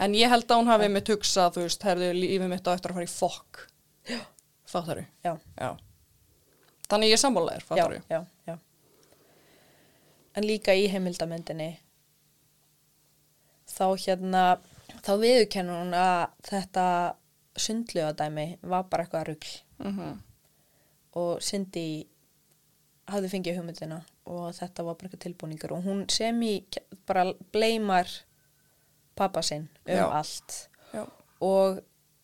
En ég held að hún hafi mitt hugsað, þú veist, herðu lífið mitt á eftir að fara í fokk. Fattar þú? já, Já. Þannig ég er sammálaðir, fattar þú? já, já en líka í heimildamöndinni þá hérna þá viðurkennur hún að þetta sundlugadæmi var bara eitthvað rugl Mhm. Og Cindy hafði fengið hugmyndina og þetta var bara eitthvað tilbúningur og hún sem í bara bleimar pappa sinn um Já. allt Já. og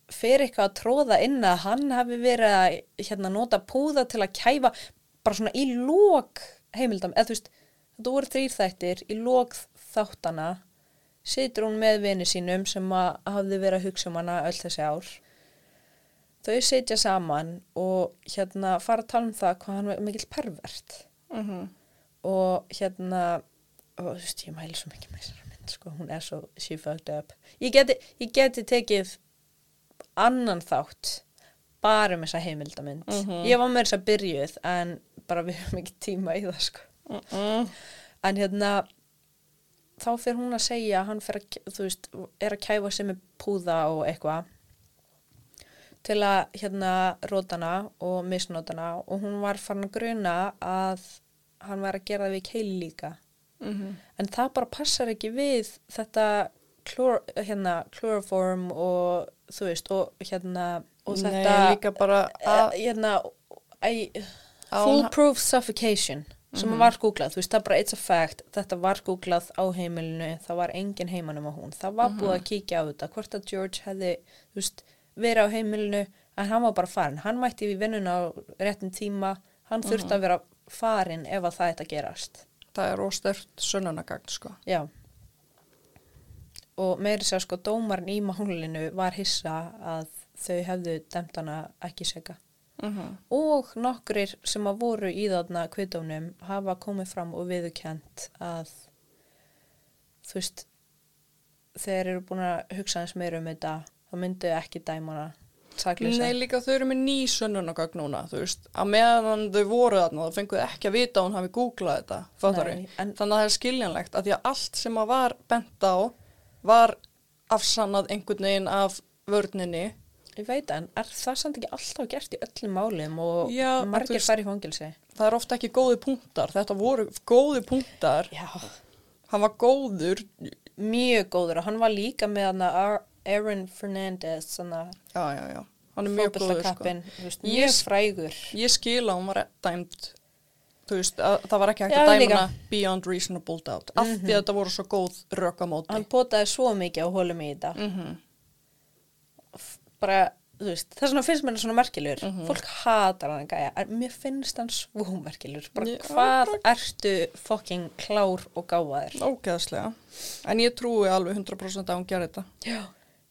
fyrir eitthvað að tróða inn að hann hafi verið að hérna, nota púða til að kæfa bara svona í lók heimildam, eða þú veist, þetta voru þrýr þættir í lók þáttana situr hún með vini sínum sem að hafði verið að hugsa um hana öll þessi ár þau sitja saman og hérna fara að tala um það hvað hann er mikill pervert Mhm. og hérna og þú veist, ég mæli svo mikið með þessari mynd sko, hún er svo, she fucked up ég geti, ég geti tekið annan þátt bara um þessa heimildamynd Mhm. ég var með þess að byrjuð en bara við höfum ekki tíma í það sko Mhm. en hérna þá fyrir hún að segja hann að, veist, er að kæfa sig með púða og eitthvað til að hérna rótana og misnótana og hún var farin að gruna að hann var að gera það við keili líka Mhm. en það bara passar ekki við þetta klor, hérna, chloroform og þú veist og hérna og Nei, þetta líka bara eh, að hérna I, foolproof suffocation sem Mhm. var googlað, þú veist það bara it's a fact þetta var googlað á heimilinu það var engin heimanum á hún, það var Mhm. búið að kíkja á þetta, hvort að George hefði þú veist, verið á heimilinu en hann var bara farin, hann mætti við vinnuna á réttum tíma, hann þurfti að vera farin ef að það þetta gerast það er óstert sönnunagagn sko. Já. Og meiri sér sko dómarinn í málinu var hissa að þau hefðu dæmt hana ekki seka. Mhm. Og nokkrir sem að voru í þarna kvittónum hafa komið fram og viðurkent að þú veist þeir eru búin að hugsa eins meira um þetta þá myndu ekki dæma hana sakleysa. Nei, líka þau eru með ný sönnunagagn núna, þú veist, að meðan þau voru þarna, þá fenguðu ekki að vita að hún hafi googlað þetta, fattar en- Þannig að það er skiljanlegt að því að allt sem að var bent á var afsannað einhvern veginn af vörninni. Ég veit en er það samt ekki alltaf gert í öllum málum og Já, margir fær í fangilsi? Það er ofta ekki góði punktar, þetta voru góði punktar, Já. hann var góður, mjög góður og hann var líka með hann að Aaron Fernandez já, já, já, hann er mjög góður, sko. veist, Ég- mjög frægur. Ég skil að hún var dæmt, veist, að það var ekki hægt að dæma hana beyond reasonable doubt, af því að þetta voru svo góð rökamóti. hann potaði svo mikið á hólum í þetta. Mm F- bara, veist, það er svona finnst mér svona merkilur Mhm. fólk hatar hann gæja, en mér finnst hann svo merkilur, bara Já, hvað ertu fucking klár og gáfaðir Ógeðslega. En ég trúi alveg 100% að hún gerir þetta. já,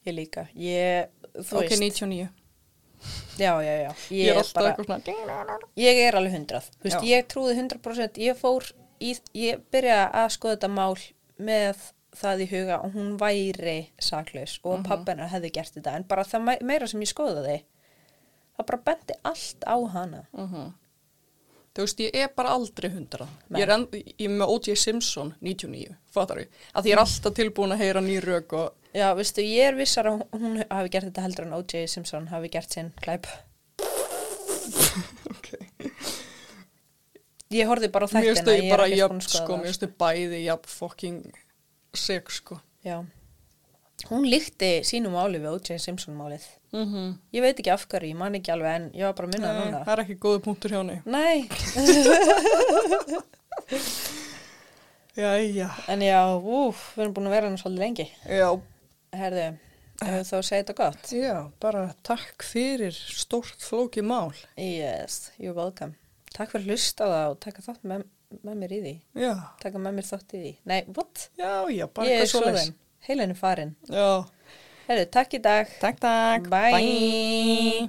ég líka ég, þú Ok, veist, 99. já, já, já Ég, ég, er alltaf bara, eitthvað svona... ég er alveg hundrað, þú veist, Já. ég trúði 100% ég fór, í, ég byrjaði að skoða þetta mál með það í huga og hún væri saklaus og mm hennar hefði gert þetta en bara það me- meira sem ég skoðaði það bara bendi allt á hana Mhm. Þú veist, ég er bara aldrei 100. Nei. Ég er, ég er með O.J. Simpson 99, fattar ég. Að ég er alltaf tilbúin að heyra ný rök og... já, veistu, ég er vissar að hún- hafi gert þetta heldur en O.J. Simpson hafi gert sinn glæp Okay. ég horfði bara Mér þættina stu ég er bara jafn, sko, það, mér stu bæði jafn fucking sick, sko. já hún líkti sínum máli við O.J. Simpson málið Mm -hmm. ég veit ekki af hverju, ég man ekki alveg en ég var bara að minna núna það er ekki góði punktur hjá henni. nei, Jæja. en já, úf, við erum búin að vera hann svolítið lengi Já, herðu, hefur þá segið þetta gott já, bara takk fyrir stórt flóki mál. yes, you're welcome takk fyrir að hlusta það og taka þátt með, með mér í því Já, taka með mér þátt í því nei, what? já, já, bara ég er eitthvað svoleiðis. svoðin, heilin er farin Já, herðu, takk í dag takk, takk. Bye.